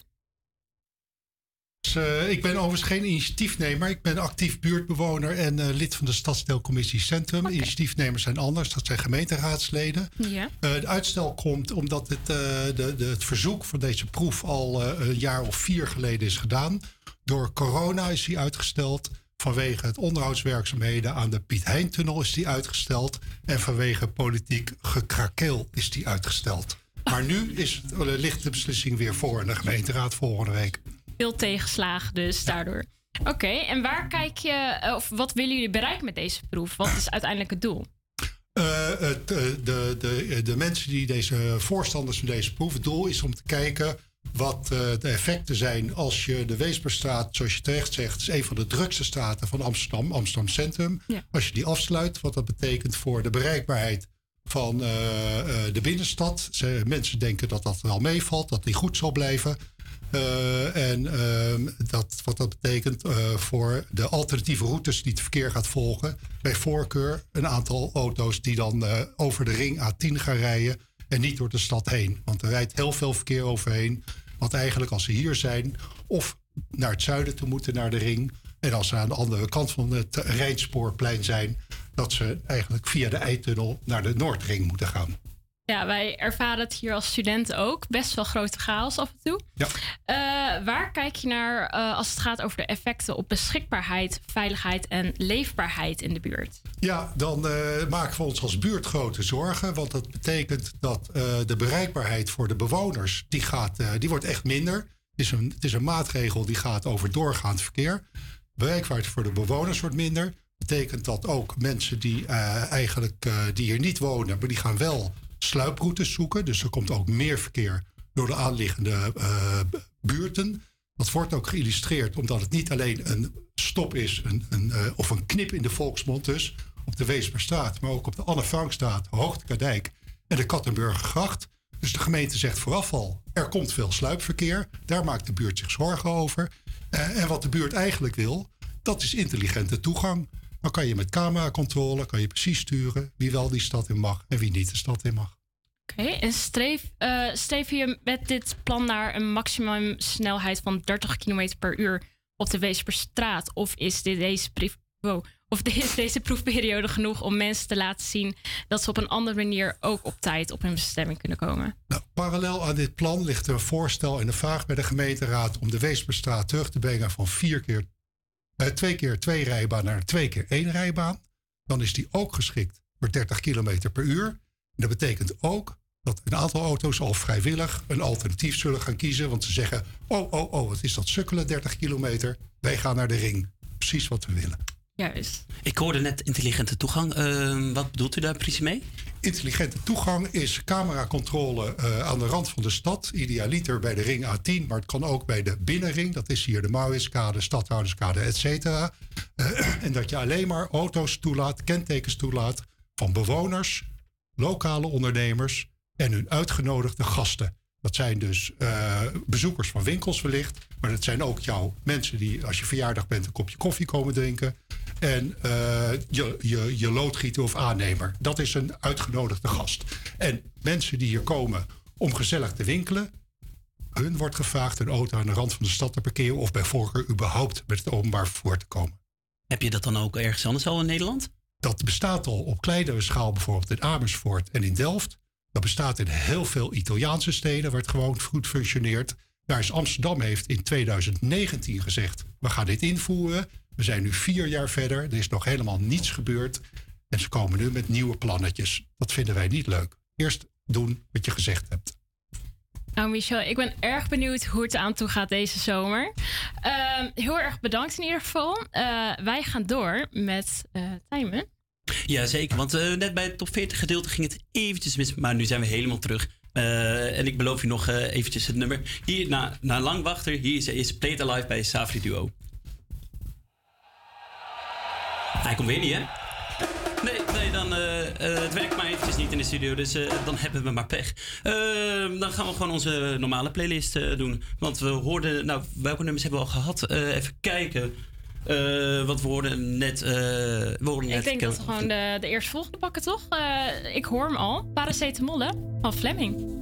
Dus, eh, ik ben overigens geen initiatiefnemer. Ik ben actief buurtbewoner en eh, lid van de Stadsdeelcommissie Centrum. Initiatiefnemers zijn anders, dat zijn gemeenteraadsleden. Ja. Eh, het uitstel komt omdat het, de, de, het verzoek van deze proef al een jaar of vier geleden is gedaan. Door corona is die uitgesteld. Vanwege het onderhoudswerkzaamheden aan de Piet Heintunnel is die uitgesteld. En vanwege politiek gekrakeel is die uitgesteld. Maar nu is, ligt de beslissing weer voor in de gemeenteraad volgende week. Veel tegenslagen dus daardoor. Oké, en waar kijk je, eh, of wat willen jullie bereiken met deze proef? Wat is uiteindelijk het doel? Eh, het, eh, de, de, de mensen die deze voorstanders van deze proef, het doel is om te kijken wat de effecten zijn als je de Weesperstraat, zoals je terecht zegt, is een van de drukste straten van Amsterdam, Amsterdam Centrum. Ja. Als je die afsluit, wat dat betekent voor de bereikbaarheid van de binnenstad. Ze, mensen denken dat dat wel meevalt, dat die goed zal blijven. Eh, en ehm, dat, wat dat betekent eh, voor de alternatieve routes die het verkeer gaat volgen. Bij voorkeur een aantal auto's die dan eh, over de ring A10 gaan rijden. En niet door de stad heen. Want er rijdt heel veel verkeer overheen. Want eigenlijk als ze hier zijn, of naar het zuiden toe moeten, naar de ring. En als ze aan de andere kant van het Rijnspoorplein zijn, dat ze eigenlijk via de Eitunnel naar de Noordring moeten gaan. Ja, wij ervaren het hier als studenten ook. Best wel grote chaos af en toe. Ja. Eh, waar kijk je naar eh, als het gaat over de effecten op beschikbaarheid, veiligheid en leefbaarheid in de buurt? Ja, dan eh, maken we ons als buurt grote zorgen. Want dat betekent dat de bereikbaarheid voor de bewoners, die, gaat, die wordt echt minder. Het is, een, het is een maatregel die gaat over doorgaand verkeer. Bereikbaarheid voor de bewoners wordt minder. Betekent dat ook mensen die eigenlijk die hier niet wonen, maar die gaan wel sluiproutes zoeken. Dus er komt ook meer verkeer door de aanliggende eh, buurten. Dat wordt ook geïllustreerd omdat het niet alleen een stop is, een, een, eh, of een knip in de volksmond dus, op de Weesperstraat, maar ook op de Anne Frankstraat, Hoogtekadijk en de Kattenburgergracht. Dus de gemeente zegt vooraf al, er komt veel sluipverkeer. Daar maakt de buurt zich zorgen over. Eh, en wat de buurt eigenlijk wil, dat is intelligente toegang. Dan kan je met cameracontrole kan je precies sturen wie wel die stad in mag en wie niet de stad in mag. Oké, en streef, eh, streef je met dit plan naar een maximum snelheid van 30 km per uur op de Weesperstraat? Of is, dit deze, brief, wow, of [laughs] is deze proefperiode genoeg om mensen te laten zien dat ze op een andere manier ook op tijd op hun bestemming kunnen komen? Parallel aan dit plan ligt er een voorstel en een vraag bij de gemeenteraad om de Weesperstraat terug te brengen van vier keer, eh, twee keer twee rijbaan naar twee keer één rijbaan. Dan is die ook geschikt voor 30 km per uur. En dat betekent ook dat een aantal auto's al vrijwillig een alternatief zullen gaan kiezen. Want ze zeggen, oh, oh, oh, wat is dat sukkelen 30 kilometer. Wij gaan naar de ring. Precies wat we willen. Juist. Ik hoorde net intelligente toegang. Eh, wat bedoelt u daar precies mee? Intelligente toegang is cameracontrole eh, aan de rand van de stad. Idealiter bij de ring A10, maar het kan ook bij de binnenring. Dat is hier de Mauritskade, Stadhouderskade, et cetera. Eh, [clears throat] en dat je alleen maar auto's toelaat, kentekens toelaat van bewoners, lokale ondernemers en hun uitgenodigde gasten. Dat zijn dus eh, bezoekers van winkels wellicht. Maar dat zijn ook jouw mensen die als je verjaardag bent een kopje koffie komen drinken. En eh, je, je, je loodgieter of aannemer. Dat is een uitgenodigde gast. En mensen die hier komen om gezellig te winkelen. Hun wordt gevraagd een auto aan de rand van de stad te parkeren. Of bij voorkeur überhaupt met het openbaar vervoer te komen. Heb je dat dan ook ergens anders al in Nederland? Dat bestaat al op kleinere schaal bijvoorbeeld in Amersfoort en in Delft. Dat bestaat in heel veel Italiaanse steden waar het gewoon goed functioneert. Daar is Amsterdam heeft in 2019 gezegd, we gaan dit invoeren. We zijn nu vier jaar verder, er is nog helemaal niets gebeurd. En ze komen nu met nieuwe plannetjes. Dat vinden wij niet leuk. Eerst doen wat je gezegd hebt. Nou, Michel, ik ben erg benieuwd hoe het aan toe gaat deze zomer. Ehm, heel erg bedankt in ieder geval. Eh, wij gaan door met eh Tijmen. Ja, zeker. Want eh, net bij het top 40 gedeelte ging het eventjes mis. Maar nu zijn we helemaal terug. Eh, en ik beloof je nog eh, eventjes het nummer. Hier, na, na lang wachten, hier is, is Play It Alive bij Safri Duo. Hij komt weer niet, hè? Nee, nee dan, eh, eh, het werkt maar eventjes niet in de studio, dus eh, dan hebben we maar pech. Eh, dan gaan we gewoon onze normale playlist doen. Want we hoorden, nou, welke nummers hebben we al gehad? Eh, even kijken. Eh, want we hoorden net... eh, we hoorden net Ik denk dat we gewoon de, de eerstvolgende pakken, toch? Ik hoor hem al. Paracetamol, hè? Van Fleming.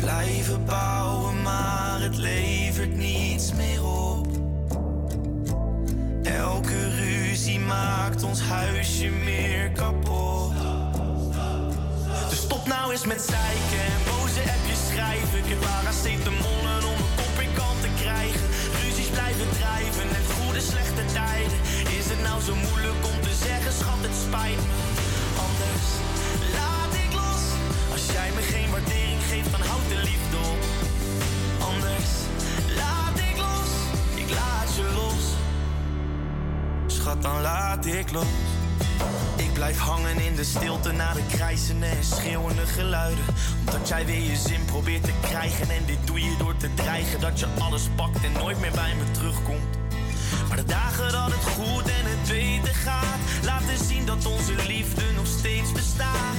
Blijven bouwen, maar het levert niets meer op. Elke ruzie maakt ons huisje meer kapot. Dus stop nou eens met zeiken en boze appjes schrijven. Ik heb paracetamolen om een kop in kant te krijgen. Ruzies blijven drijven, net goede slechte tijden. Is het nou zo moeilijk om te zeggen, schat, het spijt me. Anders laat ik los. Als jij me geen waardering houd de liefde op. Anders laat ik los, ik laat je los. Schat, dan laat ik los. Ik blijf hangen in de stilte na de krijzende en schreeuwende geluiden. Omdat jij weer je zin probeert te krijgen. En dit doe je door te dreigen dat je alles pakt en nooit meer bij me terugkomt. Maar de dagen dat het goed en het beter gaat, laten zien dat onze liefde nog steeds bestaat.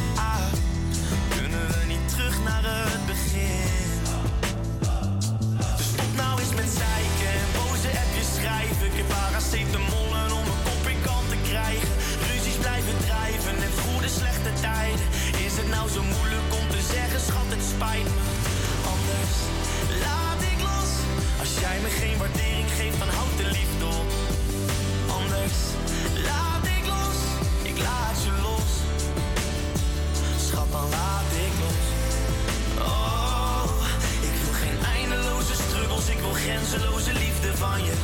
Ik heb paracetamol en om mijn kop in kant te krijgen. Ruzies blijven drijven en goede slechte tijden. Is het nou zo moeilijk om te zeggen, schat, het spijt me. Anders laat ik los. Als jij me geen waardering geeft, dan houd de liefde op. Anders laat ik los. Ik laat je los. Schat, dan laat ik los. Oh, ik wil geen eindeloze struggles, ik wil grenzeloze liefde van je.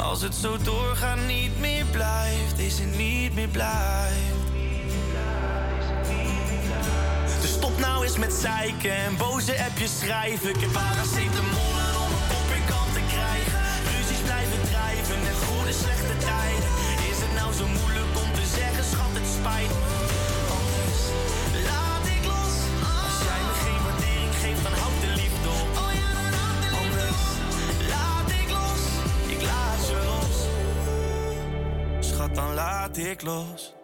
Als het zo doorgaat niet meer blijft, is het niet meer blijft. Dus stop nou eens met zeiken en boze appjes schrijven. Ik heb paracetamol en om mijn kop in kant te krijgen. Ruzies blijven drijven en goede slechte tijden. Is het nou zo moeilijk dan laat ik los.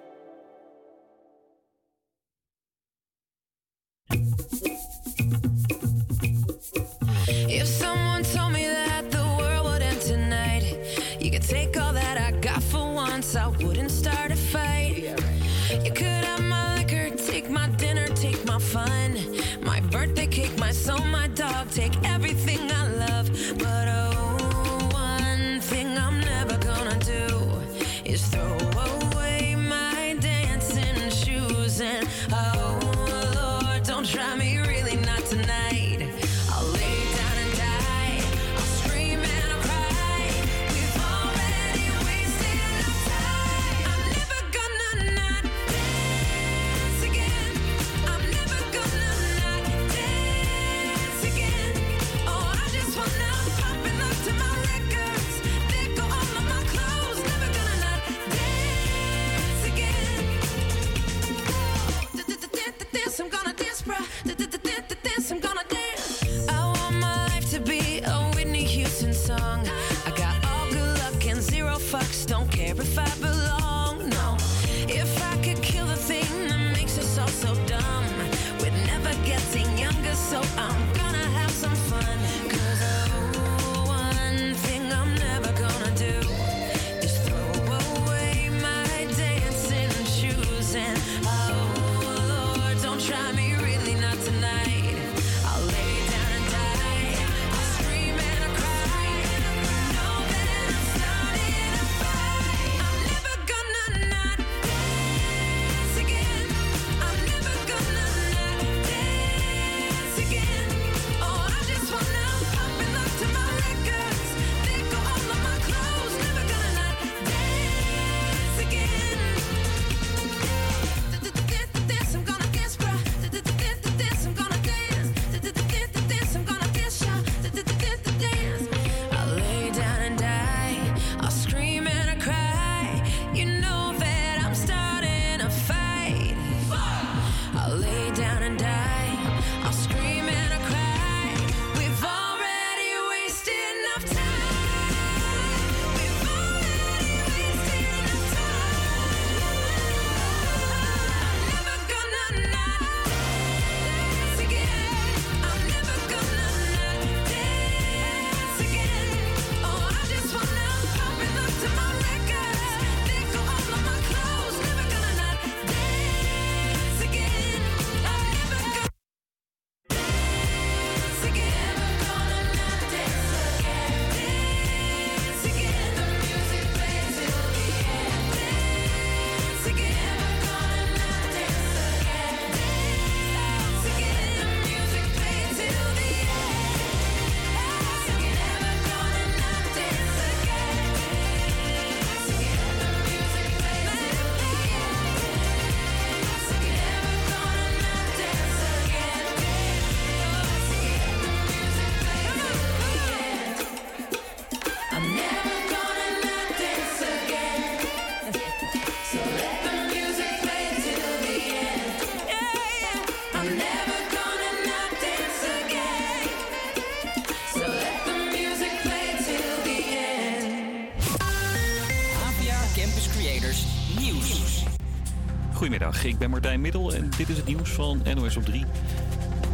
Ben Martijn Middel en dit is het nieuws van NOS op 3.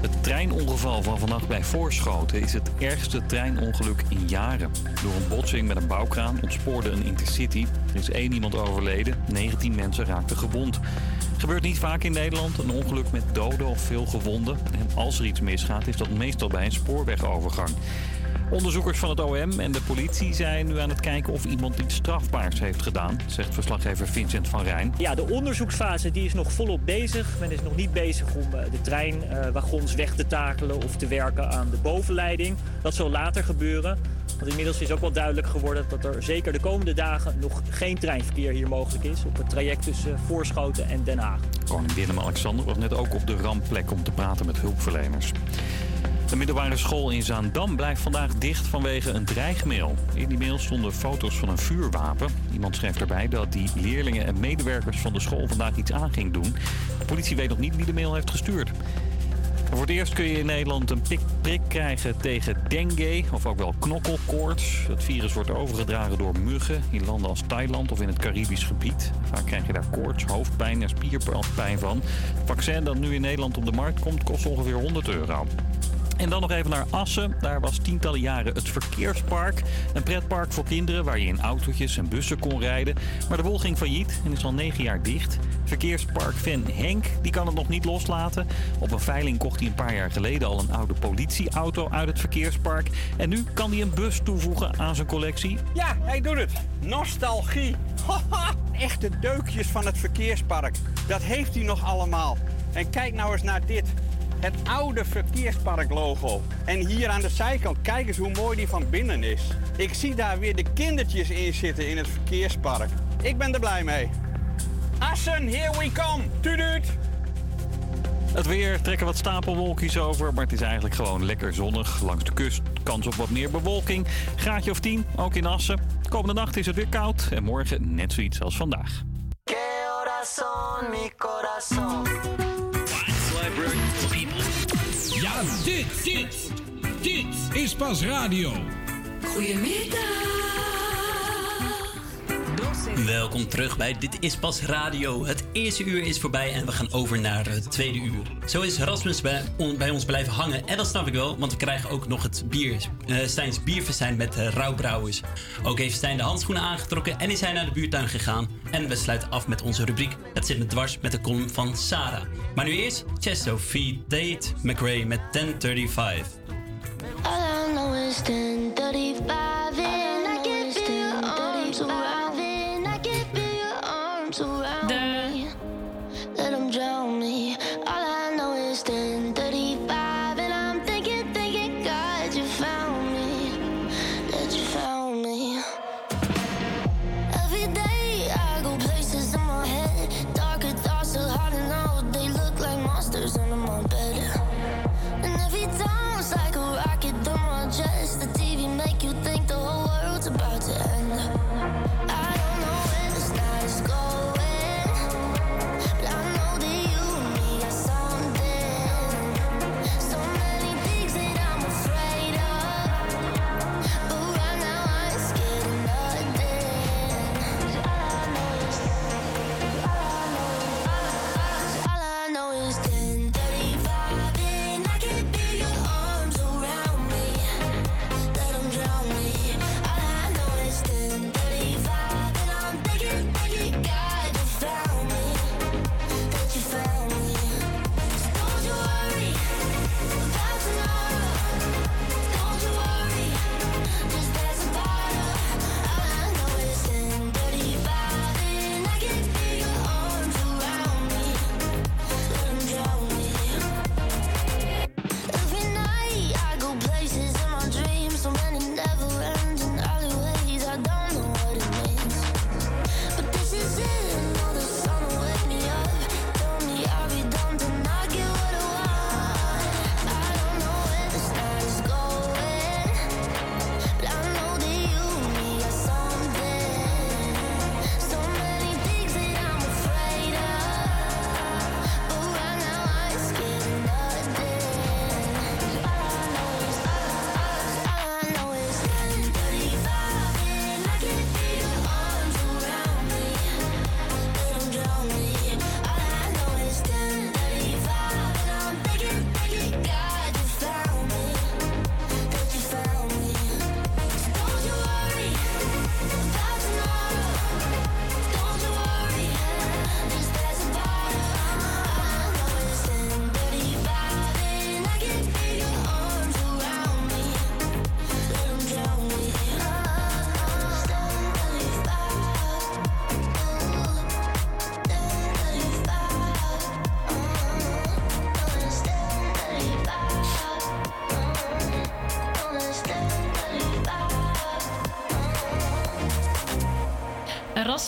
Het treinongeval van vannacht bij Voorschoten is het ergste treinongeluk in jaren. Door een botsing met een bouwkraan ontspoorde een intercity. Er is één iemand overleden, 19 mensen raakten gewond. Gebeurt niet vaak in Nederland, een ongeluk met doden of veel gewonden. En als er iets misgaat, is dat meestal bij een spoorwegovergang. Onderzoekers van het OM en de politie zijn nu aan het kijken of iemand iets strafbaars heeft gedaan, zegt verslaggever Vincent van Rijn. Ja, de onderzoeksfase die is nog volop bezig. Men is nog niet bezig om eh, de treinwagons weg te takelen of te werken aan de bovenleiding. Dat zal later gebeuren. Want inmiddels is ook wel duidelijk geworden dat er zeker de komende dagen nog geen treinverkeer hier mogelijk is op het traject tussen Voorschoten en Den Haag. Koning Willem-Alexander was net ook op de rampplek om te praten met hulpverleners. De middelbare school in Zaandam blijft vandaag dicht vanwege een dreigmail. In die mail stonden foto's van een vuurwapen. Iemand schreef erbij dat die leerlingen en medewerkers van de school vandaag iets aan ging doen. De politie weet nog niet wie de mail heeft gestuurd. Voor het eerst kun je in Nederland een prik krijgen tegen dengue, of ook wel knokkelkoorts. Het virus wordt overgedragen door muggen in landen als Thailand of in het Caribisch gebied. Vaak krijg je daar koorts, hoofdpijn en spierpijn van. Het vaccin dat nu in Nederland op de markt komt, kost ongeveer 100 euro. En dan nog even naar Assen. Daar was tientallen jaren het Verkeerspark. Een pretpark voor kinderen waar je in autootjes en bussen kon rijden. Maar de wol ging failliet en is al negen jaar dicht. Verkeerspark-fan Henk die kan het nog niet loslaten. Op een veiling kocht hij een paar jaar geleden al een oude politieauto uit het Verkeerspark. En nu kan hij een bus toevoegen aan zijn collectie. Ja, hij doet het. Nostalgie. [laughs] Echte deukjes van het verkeerspark. Dat heeft hij nog allemaal. En kijk nou eens naar dit. Het oude verkeersparklogo. En hier aan de zijkant, kijk eens hoe mooi die van binnen is. Ik zie daar weer de kindertjes in zitten in het verkeerspark. Ik ben er blij mee. Assen, here we come. Tuduut. Het weer trekken wat stapelwolkjes over, maar het is eigenlijk gewoon lekker zonnig. Langs de kust kans op wat meer bewolking. Graadje of 10, ook in Assen. Komende nacht is het weer koud en morgen net zoiets als vandaag. Corazón, Ja, dit, dit, dit is pas radio. Welkom terug bij Dit is Pas Radio. Het eerste uur is voorbij en we gaan over naar het tweede uur. Zo is Rasmus bij, on- bij ons blijven hangen. En dat snap ik wel, want we krijgen ook nog het bier, eh Stijns bierfestijn met uh, rauwbrouwers. Ook heeft Stijn de handschoenen aangetrokken en is hij naar de buurtuin gegaan. En we sluiten af met onze rubriek Het zit me dwars met de column van Sarah. Maar nu eerst Chesto V. Tate McRae met 1035. All I know is 1035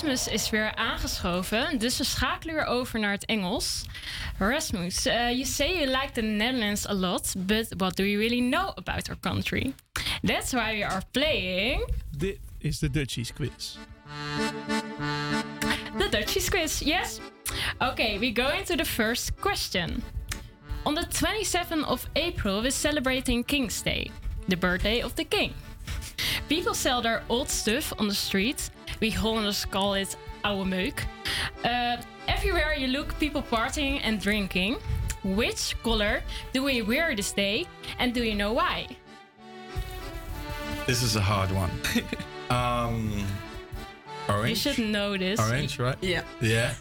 Rasmus is weer aangeschoven, dus we schakelen weer over naar het Engels. Rasmus, uh, you say you like the Netherlands a lot, but what do you really know about our country? That's why we are playing Dit is de Dutchies quiz. the Dutchies quiz. Yes? Okay, we go into the first question. On the 27th of April, we're celebrating King's Day, the birthday of the king. People sell their old stuff on the street. We Hollanders call it oude meuk. Uh, everywhere you look, people partying and drinking. Which color do we wear this day, and do you know why? This is a hard one. [laughs] um, orange. You should know this. Orange, right? Yeah. Yeah.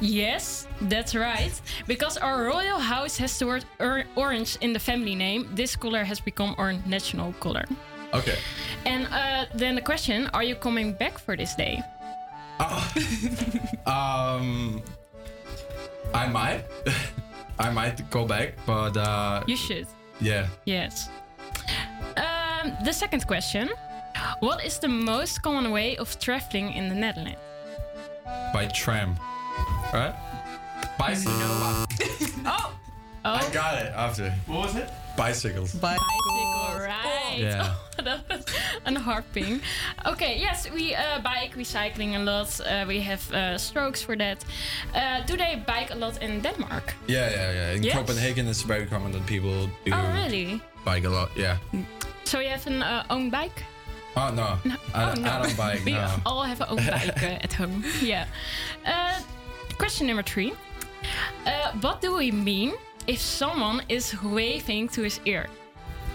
Yes, that's right. Because our royal house has the word or- orange in the family name, this color has become our national color. Okay. And uh, then the question: Are you coming back for this day? [laughs] Um, I might. [laughs] I might go back, but uh, You should. yeah. Yes. Um, the second question: What is the most common way of traveling in the Netherlands? By tram, right? By bicycle. [laughs] Oh, I got it after. What was it? Bicycles. bicycle, right? Yeah. Oh, [laughs] that was an harping. Okay, yes, we uh, bike, we cycling a lot. Uh, we have uh, strokes for that. Uh, do they bike a lot in Denmark? Yeah, yeah, yeah. In Yes? Copenhagen, it's very common that people do Oh, really? bike a lot. Yeah. So you have an uh, own bike? Oh no, I, oh, no. I don't bike. [laughs] we no. all have our own [laughs] bike uh, at home. Yeah. Uh, question number three. Uh, what do we mean if someone is waving to his ear?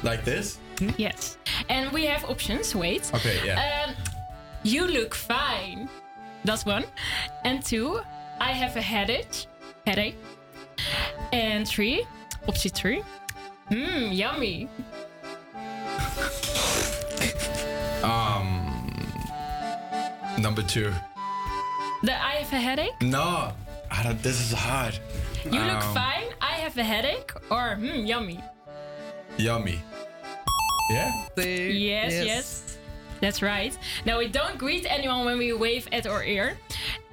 Like this? Yes. And we have options. Wait. Okay, yeah. Um, you look fine. That's one. And two, I have a headache. Headache. And three, optie three. Mmm, yummy. [laughs] Um, number two. The I have a headache. No, I don't, this is hard. You look Um, fine. I have a headache. Or hmm, yummy. Yummy. Yeah. Yes, yes, That's right. Now we don't greet anyone when we wave at our ear.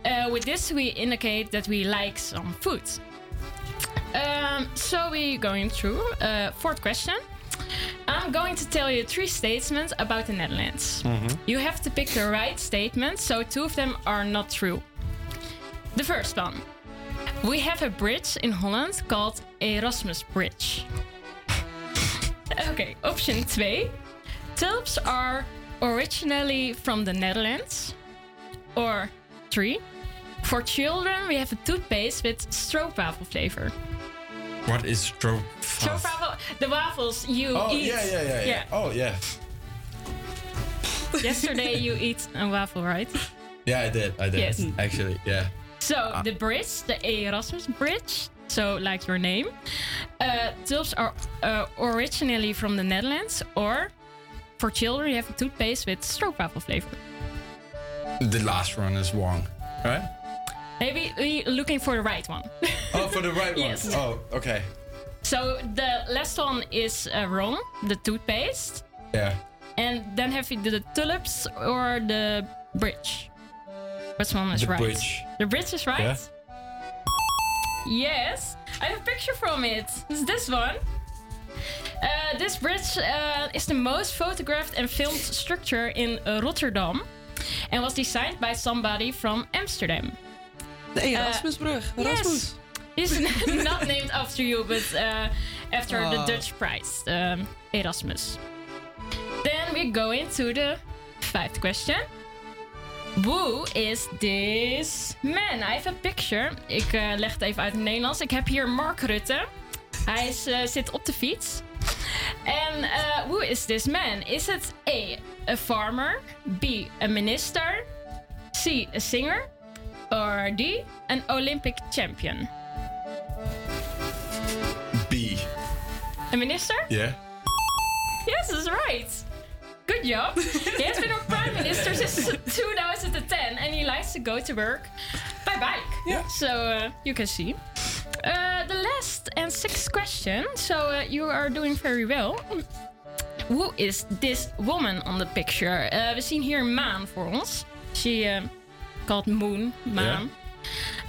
Uh, with this, we indicate that we like some food. Um, so we're going through uh, fourth question. I'm going to tell you three statements about the Netherlands. You have to pick the right statement, so two of them are not true. The first one. We have a bridge in Holland called Erasmus Bridge. [laughs] okay, option 2. Tulps are originally from the Netherlands. Or 3. For children, we have a toothpaste with stroopwafel flavor. What is stroke? Stroopwafel, the waffles you Oh eat. yeah, yeah, yeah, yeah. Oh yeah. Yesterday you [laughs] eat a waffle, right? Yeah, I did. I did. Yes. Actually, yeah. So Ah. the bridge, the Erasmus Bridge, so like your name, uh, tulps are uh, originally from the Netherlands, or for children you have a toothpaste with stroopwafel flavor. The last one is wrong, right? Maybe we're looking for the right one. [laughs] Oh, for the right one. Yes. Oh, okay. so the last one is uh, wrong, the toothpaste, Yeah. and then have you the tulips or the bridge. Which one is The right? bridge. The bridge is right. Yeah. Yes, I have a picture from it. It's this one. Uh, this bridge uh, is the most photographed and filmed structure in uh, Rotterdam and was designed by somebody from Amsterdam. De Erasmusbrug. Erasmus. Yes. It's [laughs] not named after you, but uh, after the Oh. Dutch prize, um, Erasmus. Then we go into the fifth question. Who is this man? I have a picture. Ik eh, leg het even uit in het Nederlands. Ik heb hier Mark Rutte. Hij is, eh, zit op de fiets. En eh, who is this man? Is het A, a farmer, B, a minister, C, a singer, or D, an Olympic champion? B. A minister? Yeah. Yes, that's right. good job. he has been our prime minister since [laughs] 2010 and he likes to go to work by bike. Yeah. So uh, you can see. Uh, the last and sixth question. So uh, you are doing very well. Who is this woman on the picture? Uh, we see here Maan for us. She uh, called Moon Maan.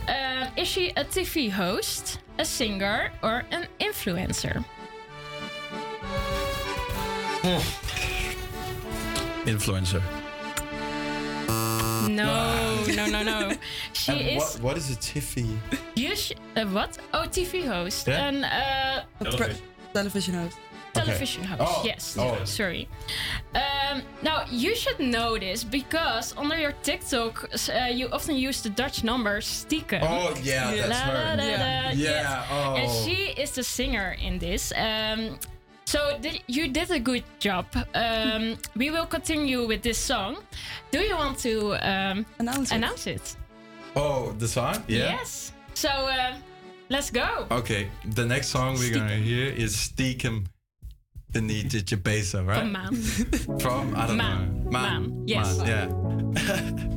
Yeah. Uh, is she a TV host, a singer, or an influencer? Mm influencer. Ah. No, no, no, no. [laughs] She and is. What, what is a Tiffy? You sh- uh, what? Oh, TV host. Yeah? And uh, television. television host. Okay. Television host. Oh. Yes. Oh. Sorry. Um, now you should know this because under your TikTok, uh, you often use the Dutch number stiekem. Oh yeah, that's her. Yeah. Yeah. Yes. Oh. And she is the singer in this. Um, so th- you did a good job. Um, [laughs] we will continue with this song. Do you want to um, announce, it. announce it? Oh, the song? Yeah. Yes. So uh, let's go. Okay. The next song we're gonna hear is Stiekem beneath the Jabeza, right? From Man. [laughs] From I don't Man. know. Man. Man. Yes. Man. Yeah. [laughs]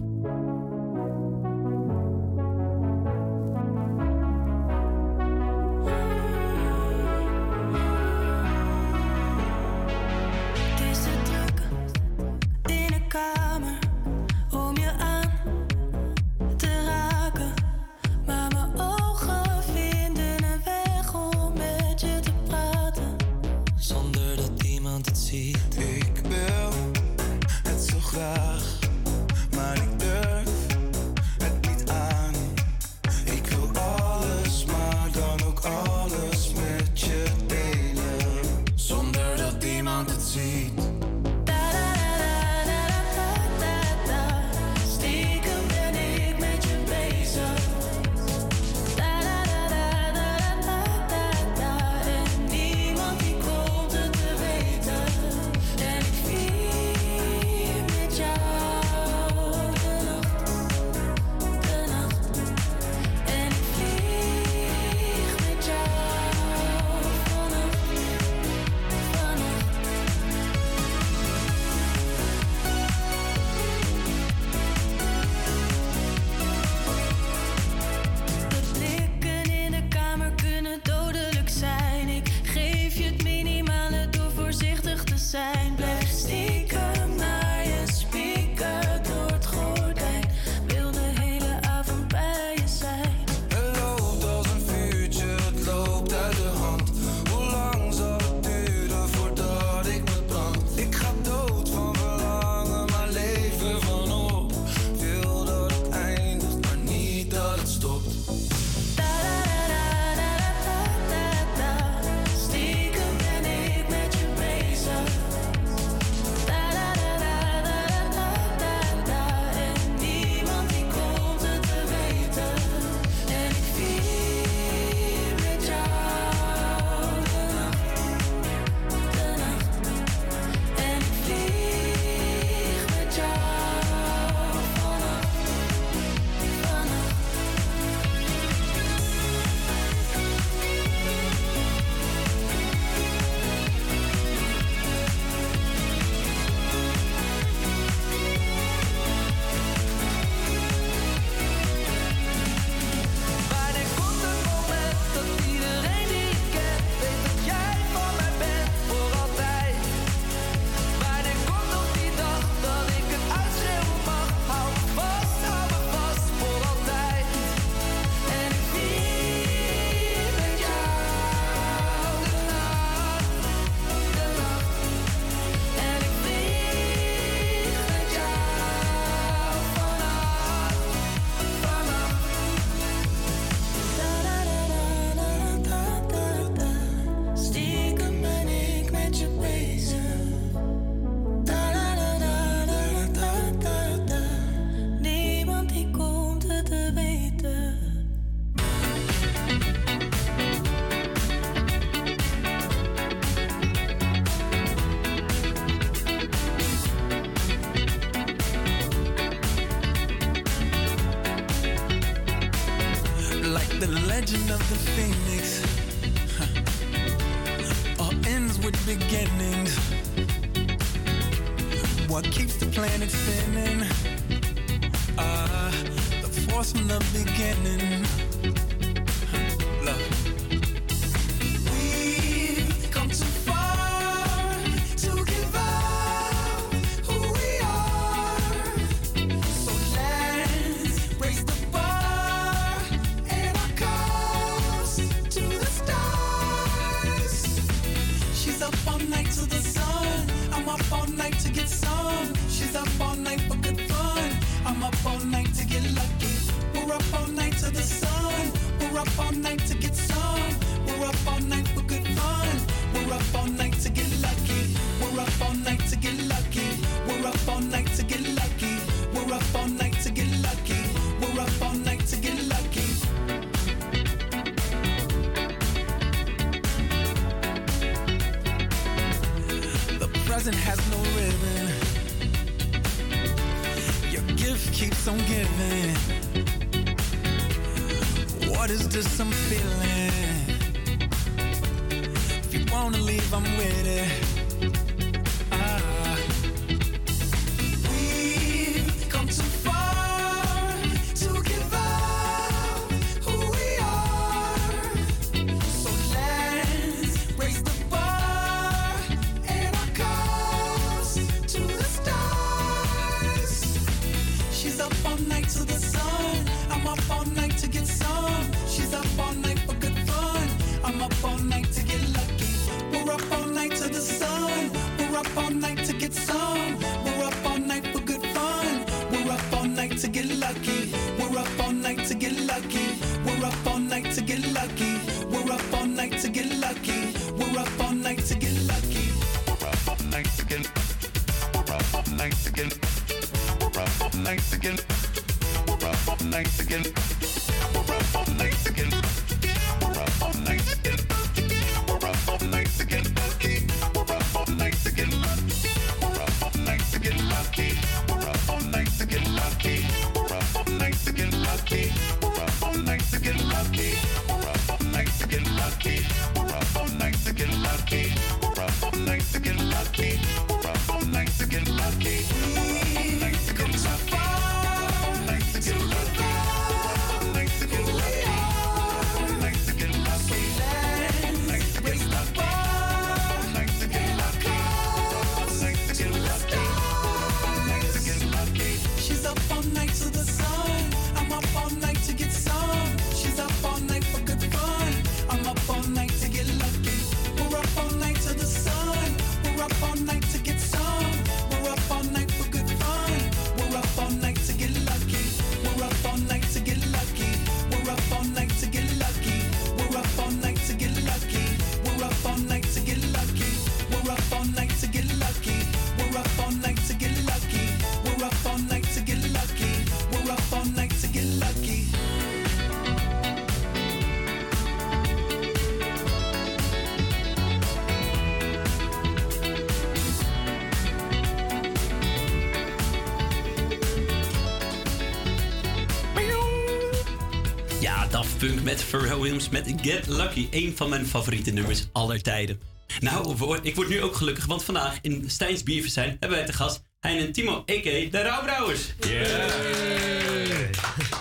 met Pharrell Williams met Get Lucky. Een van mijn favoriete nummers aller tijden. Nou, ik word nu ook gelukkig, want vandaag in Stijns Bierverzijn hebben wij te gast Hein en Timo, a.k.a. de Rauwbrouwers.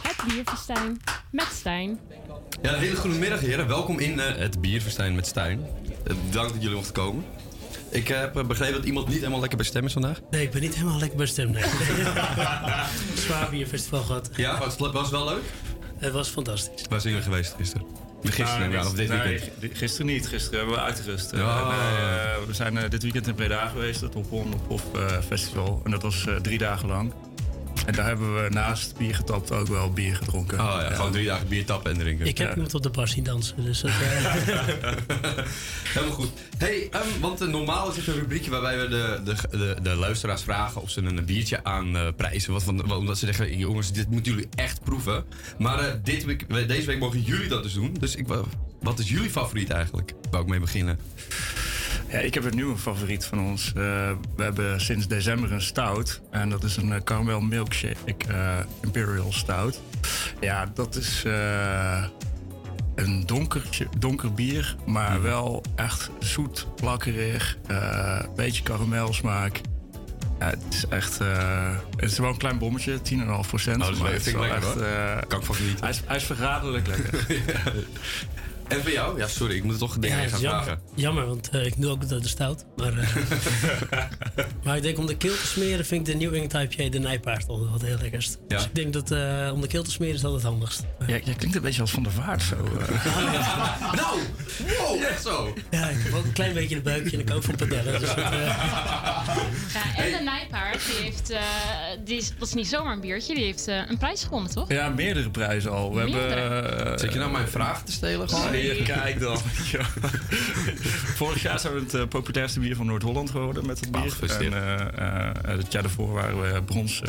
Het bierfestijn met Stijn. Ja, een hele goede middag heren. Welkom in eh, het Bierverstijn met Stijn. Eh, bedankt dat jullie mochten komen. Ik eh, heb eh, begrepen dat iemand niet helemaal lekker bij stem is vandaag. Nee, ik ben niet helemaal lekker bij stem. Nee. [laughs] Zwaar bierfestival gehad. Ja, was het was wel leuk? Het was fantastisch. Waar zijn jullie geweest gisteren? Gisteren, aan, of dit nee, weekend? g- gisteren niet. Gisteren hebben we uitgerust. Eh, Ja. nee, eh, we zijn eh, dit weekend in Breda geweest, het Op On Op Off eh, Festival. En dat was eh, drie dagen lang. En daar hebben we naast bier getapt ook wel bier gedronken. Oh ja, gewoon drie dagen bier tappen en drinken. Ik heb iemand op de bar zien dansen. Dus dat, [laughs] eh, Helemaal goed. Hey, ehm, want eh, normaal is het een rubriekje waarbij we de, de, de, de luisteraars vragen of ze een biertje aanprijzen. Wat van, wat- omdat ze zeggen, jongens, dit moeten jullie echt proeven. Maar eh, dit week, deze week mogen jullie dat dus doen. Dus ik, wat is jullie favoriet eigenlijk? Wou ik mee beginnen. Ja, ik heb een nieuwe favoriet van ons. Eh, we hebben sinds december een stout. En dat is een eh, caramel milkshake eh, imperial stout. Ja, dat is een donkertje, donker bier. Maar wel echt zoet, plakkerig. Een beetje karamelsmaak. Ja, het is echt... het is wel een klein bommetje, 10,5 procent. Oh, dat is wel- vind ik lekker, hoor. Kan ik van Hij is, hij is verraderlijk lekker. [laughs] [laughs] En voor jou? Ja, sorry, ik moet er toch dingen Ja, gaan jammer, vragen. jammer, want eh, ik doe ook de, de stout. Maar, eh, [laughs] maar ik denk om de keel te smeren vind ik de New England IPA de nijpaard al wat heel lekkerst. Ja. Dus ik denk dat eh, om de keel te smeren is dat het handigst. Ja, jij klinkt een beetje als Van der Vaart zo. [laughs] nou, wow, echt zo. Ja, ik heb ook een klein beetje een buikje en ik ook van padellen. Dus eh, Ja, en de Nijpaard, die heeft, eh, die is, dat is niet zomaar een biertje, die heeft eh, een prijs gewonnen, toch? Ja, meerdere prijzen al. We Meerdere? hebben, Zit je nou mijn vraag te stelen? gewoon? Kijk dan. [laughs] Vorig jaar zijn we het eh, populairste bier van Noord-Holland geworden met het bier. en eh, eh, het jaar daarvoor waren we brons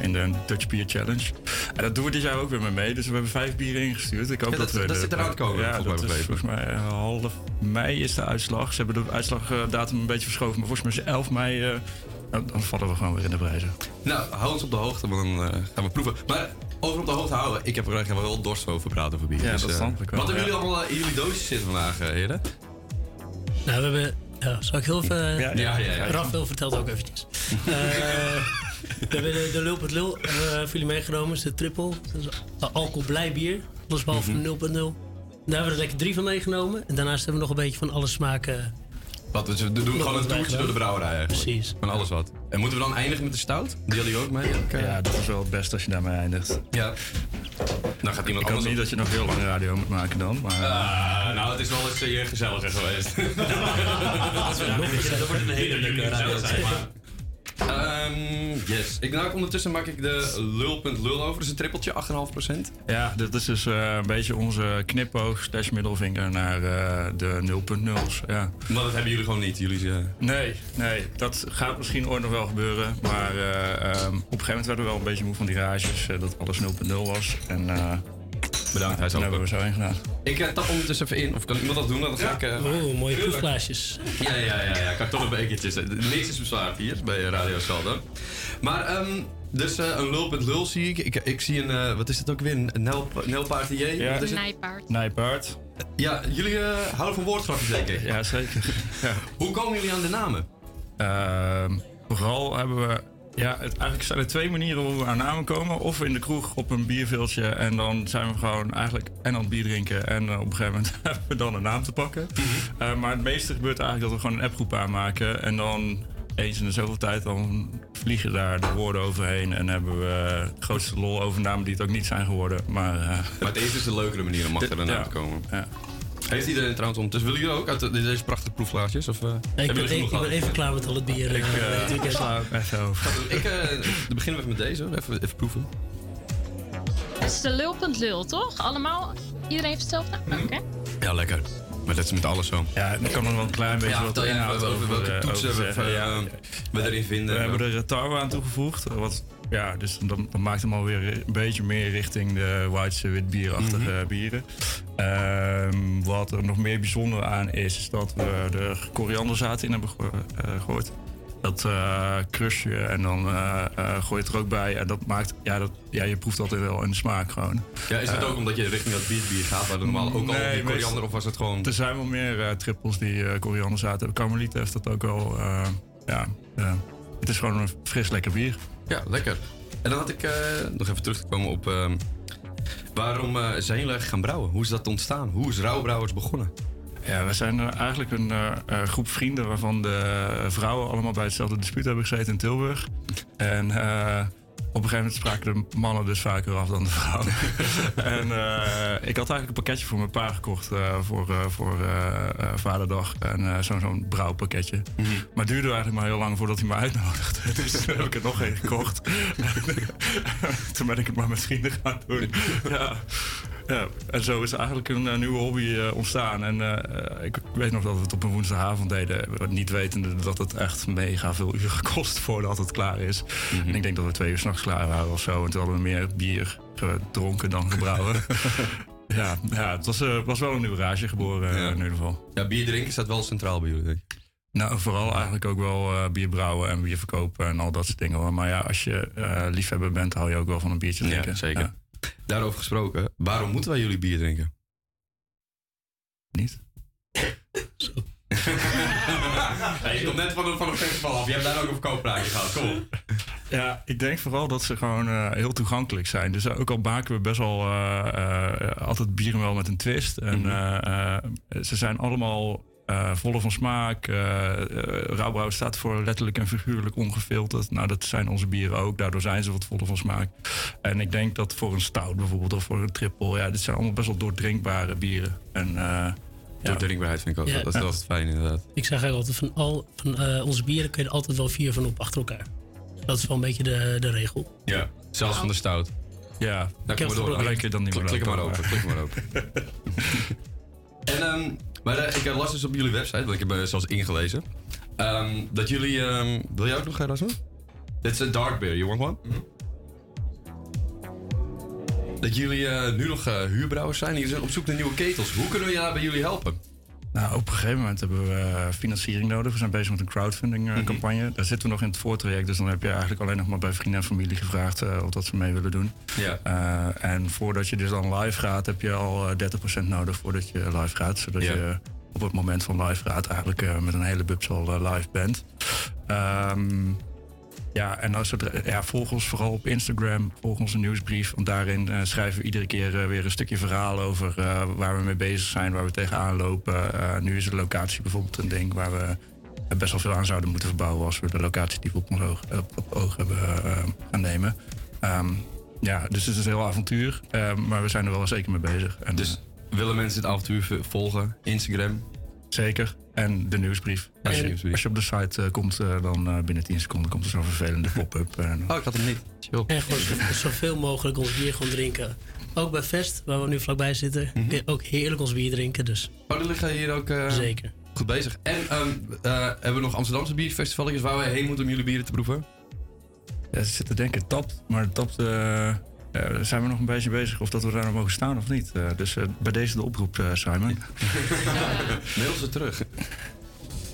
in de Dutch Beer Challenge. En dat doen we dit jaar ook weer mee mee. Dus we hebben vijf bieren ingestuurd. Ik hoop Ja, dat, dat- we dat de- zit eraan te komen, Ja, volgens mij dat is volgens mij half mei is de uitslag. Ze hebben de uitslagdatum een beetje verschoven. Maar volgens mij is het 11 mei... nou, dan vallen we gewoon weer in de prijzen. Nou, hou ons op de hoogte, want dan gaan we proeven. Maar over op de hoogte houden, ik heb er echt wel dorst over praten over bier. Ja, Dus, dat eh, Wat hebben jullie allemaal eh, in jullie doosjes zitten vandaag, eh, heren? nou, we hebben... Ja, zal ik heel even... Ja, ja, ja, ja. Rafael vertelt ook eventjes. [laughs] Eh, we hebben de, de Lul met Lul eh, voor jullie meegenomen. is de triple. Dat is een alcoholblij bier. Alles behalve Mhm. 0.0. Daar hebben we er lekker drie van meegenomen. En daarnaast hebben we nog een beetje van alle smaken. Wat, dus we doen Nog gewoon een toertje door de brouwerij eigenlijk. Precies. Van alles wat. En moeten we dan eindigen met de stout? Die hadden jullie ook mee? Eh? Ja, dat is wel het beste als je daarmee eindigt. Ja. Nou gaat iemand Ik hoop anders niet dat je nog heel lang radio moet maken dan. Maar, Ah, nou, het is wel eens uh, gezelliger geweest. [laughs] Dat wordt een hele leuke radio. zeg maar. Ehm, yes. Ik, nou, ondertussen maak ik de lul.lul over. Dat is een trippeltje, 8,5%. Ja, dit is dus eh, een beetje onze knipoog slash middelvinger naar eh, de 0.0's. Ja. Maar dat hebben jullie gewoon niet. Jullie, eh, Nee, nee, dat gaat misschien ooit nog wel gebeuren. Maar eh, ehm, op een gegeven moment werden we wel een beetje moe van die garages, eh, dat alles 0.0 was. En Bedankt, hij is toen ook hebben we zo heen gedaan. Ik eh, tap ondertussen even in. Of kan iemand dat doen? Dan ga ik... eh, Oh, mooie proefglaasjes. Ja, ja, ja, ja. Kartonnen bekertjes. Niks is bezwaard hier bij Radio Saldo. Maar, ehm, dus eh, een lul.lul zie ik. ik. Ik zie een, eh, wat is het ook weer? Een nel, nelpaardier? Ja. Het? Nijpaard. Nijpaard. Ja, jullie eh, houden van woordgrapjes, denk ik. Ja, zeker. ja. Hoe komen jullie aan de namen? Ehm, vooral hebben we. Ja, het, eigenlijk zijn er twee manieren hoe we aan namen komen. Of in de kroeg op een bierveeltje en dan zijn we gewoon eigenlijk en aan het bier drinken. En eh, op een gegeven moment [laughs] hebben we dan een naam te pakken. Eh, maar het meeste gebeurt eigenlijk dat we gewoon een appgroep aanmaken. En dan eens in de zoveel tijd dan vliegen daar de woorden overheen. En hebben we de grootste lol over namen die het ook niet zijn geworden. Maar, eh, Maar deze is de leukere manier om achter de [laughs] naam Ja. te komen. Ja. Heeft iedereen trouwens ondertussen? Willen jullie ook uit de- deze prachtige proefglaasjes? Of, eh, ik, ben, ik, ben even klaar met al het bier. Ik, eh, eh, dit weekend. sla hem even over. Ik, eh, dan beginnen we even met deze. hoor. Even, even proeven. Het is de lul.lul, toch? Allemaal? Iedereen heeft hetzelfde? Oké. Ja, lekker. Maar dat is met alles zo. Ja, ik kan er wel een klein beetje Ja, wat inhoud over welke toetsen over we, zeggen. we erin vinden. We hebben er tarwe aan toegevoegd. Wat, ja, dus dan, dan maakt hem alweer een beetje meer richting de white witbierachtige Mhm. bieren. Ehm, wat er nog meer bijzonder aan is, is dat we er korianderzaad in hebben ge- eh, gegooid. Dat eh crush je en dan eh, gooi je het er ook bij. En dat maakt, ja, dat, ja, je proeft altijd wel in de smaak gewoon. Ja, is het ook omdat je richting dat bierbier gaat, waar normaal ook al die koriander, of was het gewoon... Er zijn wel meer trippels die korianderzaad hebben. Carmelite heeft dat ook al. eh, ja, het is gewoon een fris lekker bier. Ja, lekker. En dan had ik eh, nog even terug te komen op... ehm, waarom eh, zijn jullie gaan brouwen? Hoe is dat ontstaan? Hoe is Rauwbrouwers begonnen? Ja, we zijn eh, eigenlijk een groep vrienden waarvan de vrouwen allemaal bij hetzelfde dispuut hebben gezeten in Tilburg. En op een gegeven moment spraken de mannen dus vaker af dan de vrouwen. [laughs] en eh, ik had eigenlijk een pakketje voor mijn pa gekocht eh, voor, eh, voor Vaderdag. En zo'n zo'n brouwpakketje. Maar het duurde eigenlijk maar heel lang voordat hij me uitnodigde. [laughs] Dus toen heb ik er nog één gekocht. [laughs] toen ben ik het maar met vrienden gaan doen. ja. Ja, en zo is eigenlijk een eh, nieuwe hobby eh, ontstaan. En eh, ik weet nog dat we het op een woensdagavond deden. Niet wetende dat het echt mega veel uren [laughs] kost voordat het klaar is. En ik denk dat we twee uur s'nachts klaar waren of zo. En toen hadden we meer bier gedronken dan gebrouwen. [laughs] ja, ja, het was, was wel een nieuw rage geboren in ieder geval. Ja, bier drinken staat wel centraal bij jullie, denk ik. Nou, vooral eigenlijk ook wel eh, bier brouwen en bier verkopen en al dat soort dingen. hoor. Maar ja, als je liefhebber bent, hou je ook wel van een biertje drinken. Ja, zeker. Ja. Daarover gesproken, waarom moeten wij jullie bier drinken? Niet. [laughs] [laughs] je komt net van een, van een festival af. Je hebt daar ook een verkooppraatje gehad. Kom op. Ja, ik denk vooral dat ze gewoon eh, heel toegankelijk zijn. Dus ook al maken we best wel, eh, eh, altijd bieren wel met een twist. En Mhm. eh, eh, ze zijn allemaal eh, volle van smaak. Rauwbrouw staat voor letterlijk en figuurlijk ongefilterd. Nou, dat zijn onze bieren ook. Daardoor zijn ze wat voller van smaak. En ik denk dat voor een stout bijvoorbeeld of voor een triple... Ja, dit zijn allemaal best wel doordrinkbare bieren. En, eh Doordrinkbaarheid vind ik ook. Ja. Dat is altijd fijn inderdaad. Ik zeg eigenlijk altijd van al van eh, onze bieren kun je er altijd wel vier van op achter elkaar. Dat is wel een beetje de, de regel. Ja. Zelfs van de stout. Ja, heb kom maar door. het Alleen kun je dan niet Klik- meer Klik er maar open. Klik maar open. [laughs] en, ehm, maar eh, ik eh, las dus op jullie website, want ik heb me zelfs ingelezen, ehm, dat jullie... ehm, wil jij ook nog, Erasmus? Dit is een dark beer. You want one? Dat jullie eh, nu nog eh, huurbrouwers zijn. Jullie zijn op zoek naar nieuwe ketels. Hoe kunnen we jou bij jullie helpen? Nou, op een gegeven moment hebben we eh, financiering nodig. We zijn bezig met een crowdfunding eh, campagne. Daar zitten we nog in het voortraject. Dus dan heb je eigenlijk alleen nog maar bij vrienden en familie gevraagd eh, of dat ze mee willen doen. Ja. En voordat je dus dan live gaat, heb je al eh, 30% nodig voordat je live gaat. Zodat Ja. je op het moment van live gaat eigenlijk met een hele bubs al live bent. Ehm, ja, en als het, ja, volg ons vooral op Instagram, volg onze nieuwsbrief. Want daarin eh, schrijven we iedere keer eh, weer een stukje verhaal over eh, waar we mee bezig zijn, waar we tegenaan lopen. Eh, nu is de locatie bijvoorbeeld een ding waar we best wel veel aan zouden moeten verbouwen als we de locatie die we op, ons oog, op, op oog hebben eh, gaan nemen. Ehm, ja, dus het is een heel avontuur, eh, maar we zijn er wel zeker mee bezig. En, Dus willen mensen het avontuur volgen? Instagram? Zeker. En de nieuwsbrief. Ja, Als je, nieuwsbrief. als je op de site eh, komt, eh, dan eh, binnen 10 seconden komt er zo'n vervelende pop-up. Oh, ik had hem niet. Chill. En gewoon zoveel mogelijk ons bier gewoon drinken. Ook bij Vest, waar we nu vlakbij zitten, kun je ook heerlijk ons bier drinken. Dus. Oh, die liggen hier ook eh, Zeker. goed bezig. En ehm, eh, hebben we nog Amsterdamse bierfestivalletjes waar we heen moeten om jullie bieren te proeven? Ja, ze zitten denken tapt, maar tapt eh, eh, zijn we nog een beetje bezig of dat we daar nog mogen staan of niet. Eh, dus eh, bij deze de oproep, eh, Simon. [laughs] Mail ze terug.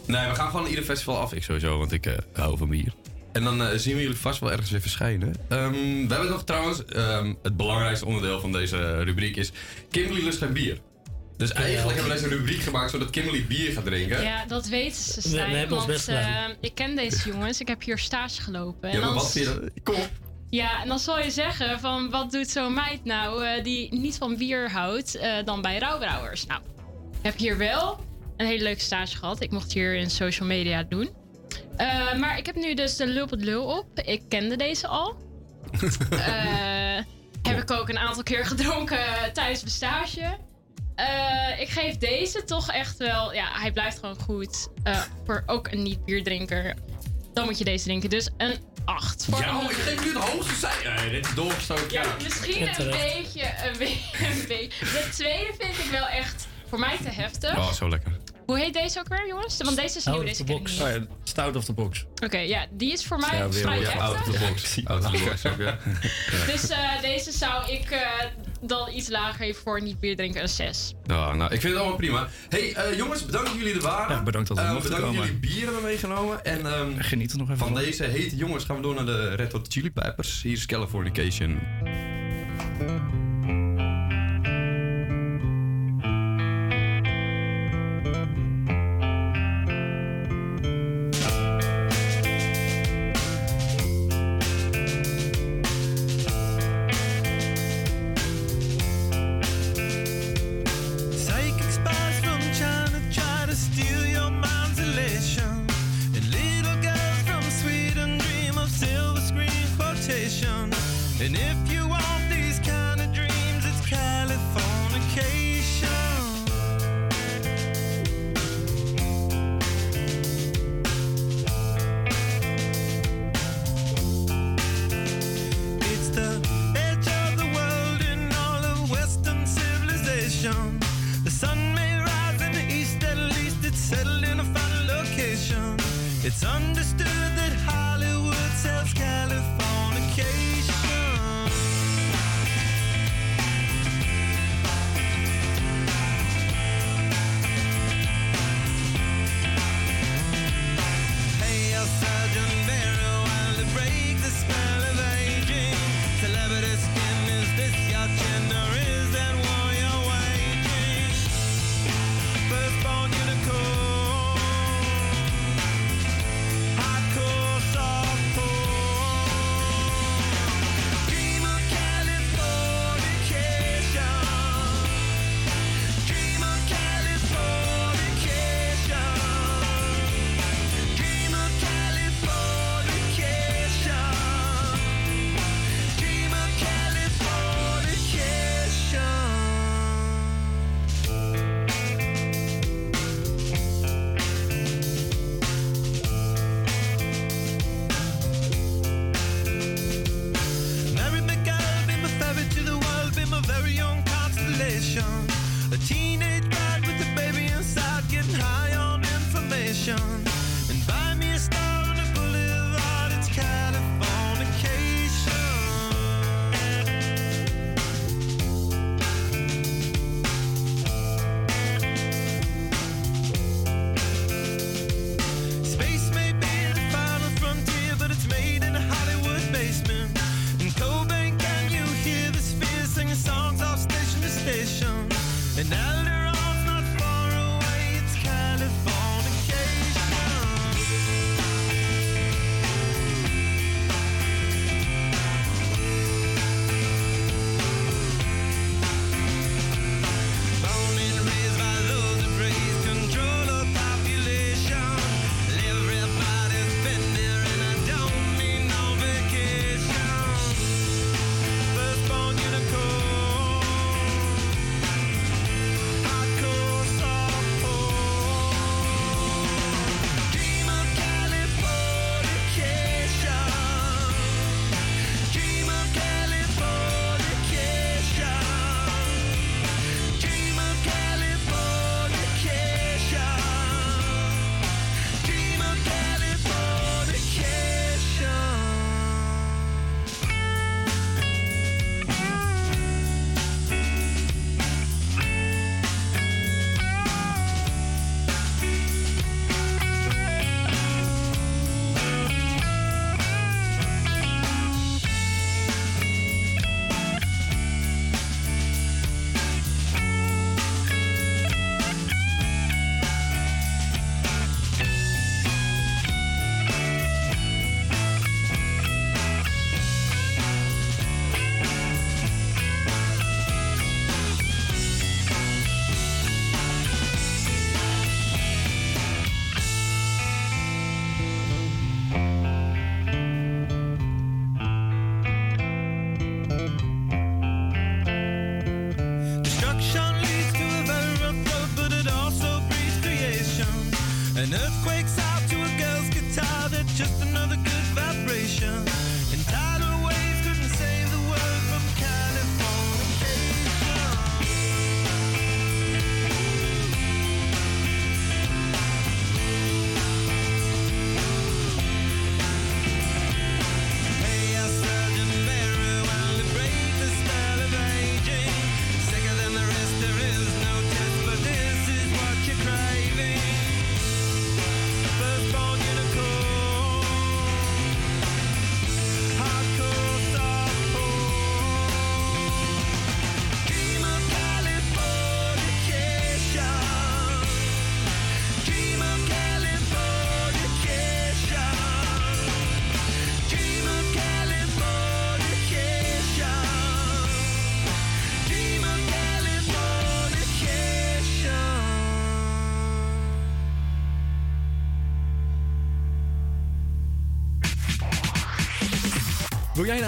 Nee, we gaan gewoon ieder festival af. Ik sowieso, want ik eh, hou van bier. En dan zien we jullie vast wel ergens weer verschijnen. Ehm, we hebben nog trouwens, ehm, het belangrijkste onderdeel van deze rubriek is... Kimberly lust geen bier. Dus eigenlijk hebben we deze rubriek gemaakt zodat Kimberly bier gaat drinken. Ja, dat weten ze, Stijn. we hebben ons want, best gedaan. ik ken deze jongens. Ik heb hier stage gelopen. Ja, En maar dan wat vind je dan? Kom. Ja, en dan zal je zeggen van wat doet zo'n meid nou eh, die niet van bier houdt eh, dan bij rouwbrouwers? Nou, ik heb hier wel een hele leuke stage gehad. Ik mocht hier in social media doen. Eh, maar ik heb nu dus de Lul op het Lul op. Ik kende deze al. [laughs] Heb ik ook een aantal keer gedronken tijdens mijn stage. Ik geef deze toch echt wel... Ja, hij blijft gewoon goed. Voor ook een niet-bierdrinker. Dan moet je deze drinken. Dus een 8. Voor Ja, ik geef nu het hoogste cijfer. Nee, dit is doorgestoken. ja, misschien Ja, een terecht. beetje, een beetje, [laughs] een beetje. De tweede vind ik wel echt voor mij te heftig. Oh, zo lekker. Hoe heet deze ook weer, jongens? Want deze is nieuw, deze ken ik niet. Oh ja, stout of the box. Oké, ja, die is voor mij Ja, weer vrij wel heftig. out of the box. [laughs] Out of the box ook, ja. [laughs] Dus eh, deze zou ik eh, dan iets lager geven voor niet bier drinken, een 6. Ja, nou, ik vind het allemaal prima. hey, eh, jongens, bedankt dat jullie er waren. Ja, bedankt dat we mochten bedankt dat jullie bier hebben meegenomen. En ehm, Geniet er nog even van van. deze hete jongens gaan we door naar de Red Hot Chili Peppers. Hier is Californication.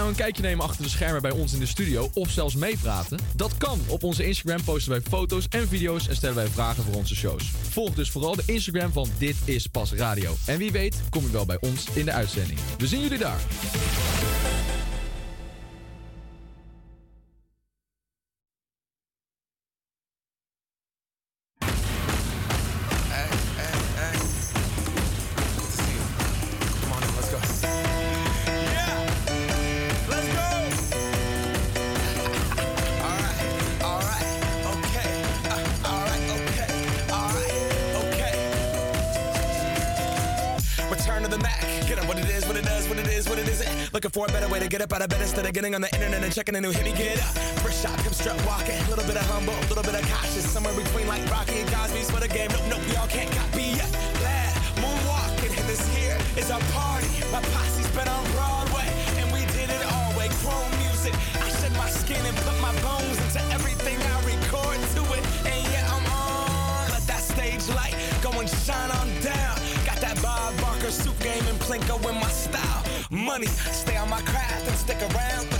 Nou een kijkje nemen achter de schermen bij ons in de studio of zelfs meepraten? Dat kan. Op onze Instagram posten wij foto's en video's en stellen wij vragen voor onze shows. Volg dus vooral de Instagram van Dit is Pas Radio. En wie weet kom je wel bij ons in de uitzending. We zien jullie daar. Checking a new hit. Me get up. First shot, come strut walking. A little bit of humble, a little bit of cautious. Somewhere between like Rocky and Cosby's for the game. Nope, nope, y'all can't copy yet. Glad moonwalking, and this here is our party. My posse's been on Broadway, and we did it all way. Chrome music. I shed my skin and put my bones into everything I record to it. And yeah, I'm on. Let that stage light go and shine on down. Got that Bob Barker suit game and Plinko in my style. Money, stay on my craft and stick around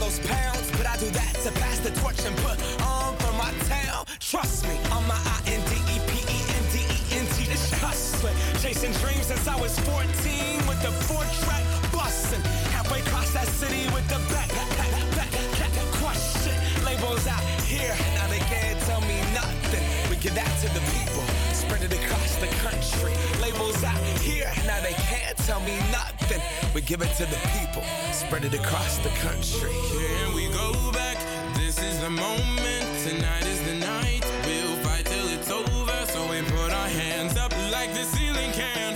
pass the torch and put on for my town. Trust me, I'm my I-N-D-E-P-E-N-D-E-N-T. This hustling, chasing dreams since I was 14 with the four track bustin'. Halfway across that city with the back, back, back, back, question. Labels out here, now they can't tell me nothing. We give that to the people. Spread it across the country. Labels out here, now they can't tell me nothing. We give it to the people. Spread it across the country. Here we go back. This is the moment. Tonight is the night. We'll fight till it's over. So we put our hands up like the ceiling can't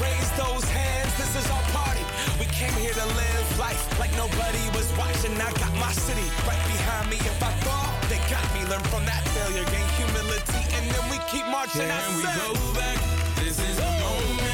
raise those hands. This is our party. We came here to live life like nobody was watching. I got my city right behind me. If I fall, they got me. Learn from that failure, gain humility, and then we keep marching. I Can we go back? This is the moment.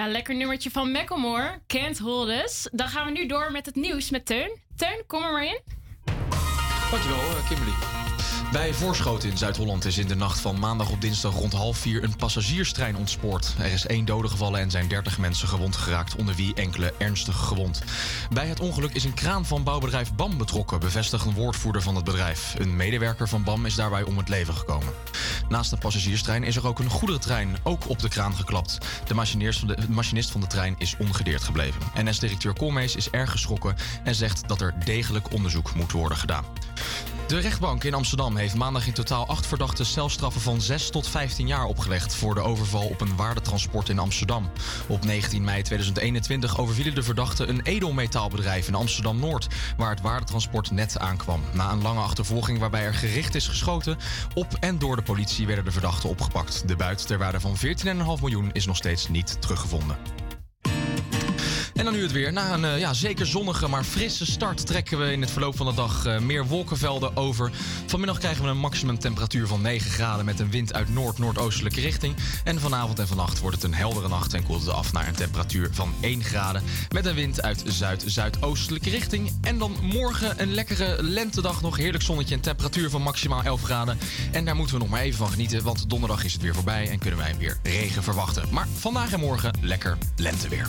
Ja, lekker nummertje van Macklemore. Can't Hold. Dan gaan we nu door met het nieuws met Teun. Teun, kom er maar in. Dankjewel, eh, Kimberly. Bij Voorschoten in Zuid-Holland is in de nacht van maandag op dinsdag rond half vier een passagierstrein ontspoord. Er is één dode gevallen en zijn 30 mensen gewond geraakt, onder wie enkele ernstig gewond. Bij het ongeluk is een kraan van bouwbedrijf BAM betrokken, bevestigt een woordvoerder van het bedrijf. Een medewerker van BAM is daarbij om het leven gekomen. Naast de passagierstrein is er ook een goederentrein, ook op de kraan geklapt. De machinist van de, trein is ongedeerd gebleven. NS-directeur Koolmees is erg geschrokken en zegt dat er degelijk onderzoek moet worden gedaan. De rechtbank in Amsterdam heeft maandag in totaal acht verdachten celstraffen van 6 tot 15 jaar opgelegd voor de overval op een waardetransport in Amsterdam. Op 19 mei 2021 overvielen de verdachten een edelmetaalbedrijf in Amsterdam Noord, waar het waardetransport net aankwam. Na een lange achtervolging waarbij er gericht is geschoten, op en door de politie werden de verdachten opgepakt. De buit ter waarde van 14,5 miljoen is nog steeds niet teruggevonden. En dan nu het weer. Na een eh, ja, zeker zonnige, maar frisse start trekken we in het verloop van de dag eh, meer wolkenvelden over. Vanmiddag krijgen we een maximumtemperatuur van 9 graden met een wind uit noord-noordoostelijke richting. En vanavond en vannacht wordt het een heldere nacht en koelt het af naar een temperatuur van 1 graden met een wind uit zuid-zuidoostelijke richting. En dan morgen een lekkere lentedag nog, heerlijk zonnetje en temperatuur van maximaal 11 graden. En daar moeten we nog maar even van genieten, want donderdag is het weer voorbij en kunnen wij weer regen verwachten. Maar vandaag en morgen lekker lenteweer.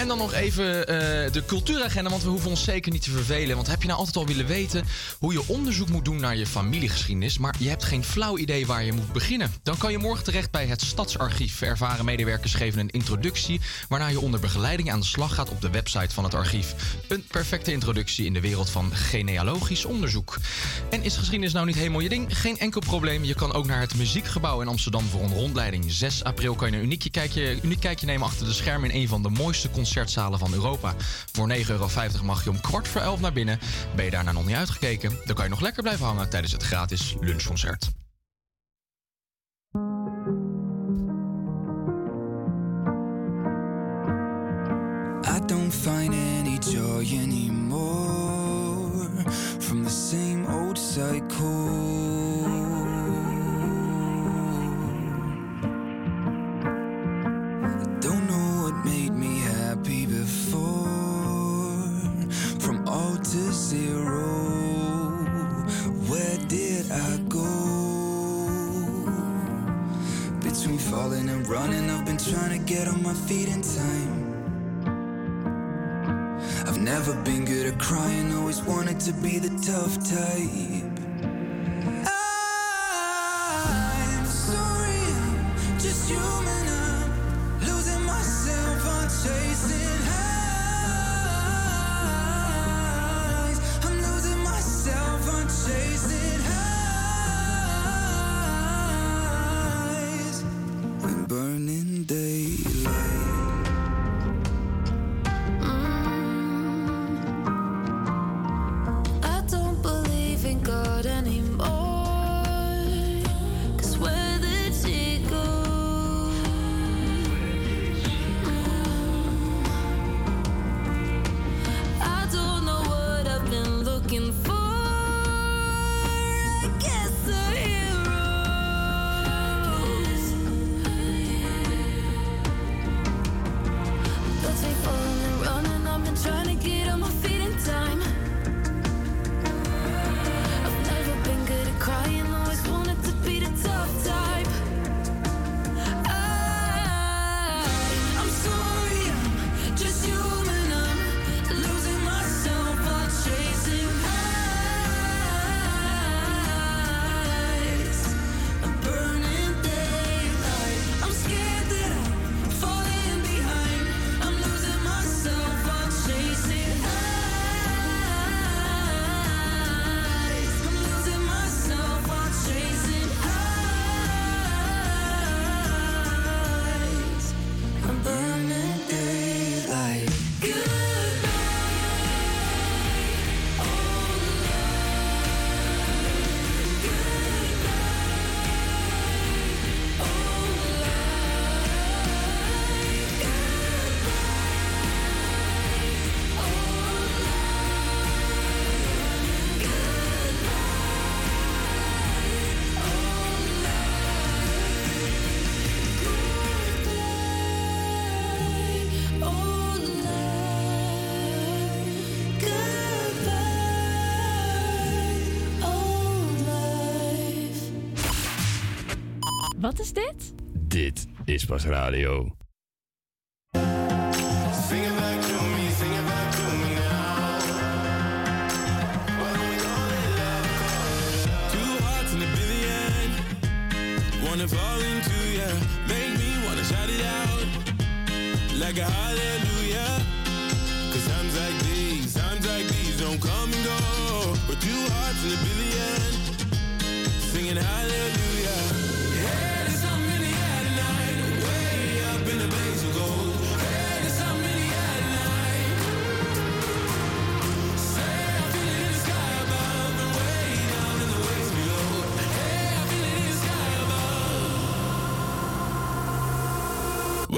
En dan nog even eh, de cultuuragenda, want we hoeven ons zeker niet te vervelen. Want heb je nou altijd al willen weten hoe je onderzoek moet doen naar je familiegeschiedenis, maar je hebt geen flauw idee waar je moet beginnen? Dan kan je morgen terecht bij het Stadsarchief. Ervaren medewerkers geven een introductie, waarna je onder begeleiding aan de slag gaat op de website van het archief. Een perfecte introductie in de wereld van genealogisch onderzoek. En is geschiedenis nou niet helemaal je ding? Geen enkel probleem. Je kan ook naar het Muziekgebouw in Amsterdam voor een rondleiding. 6 april kan je een uniek kijkje, uniek kijkje nemen achter de schermen in een van de mooiste concertzalen van Europa. Voor 9,50 euro mag je om kwart voor elf naar binnen. Ben je daarna nog niet uitgekeken? Dan kan je nog lekker blijven hangen tijdens het gratis lunchconcert. I don't find any joy anymore from the same old cycle. To zero, where did I go? Between falling and running, I've been trying to get on my feet in time. I've never been good at crying, always wanted to be the tough type. Dit radio. Wanna fall into ya. Make me wanna shout it out. Like a hallelujah. Cause times like these, times like these don't come and go. But two hearts in a billion. Singing hallelujah.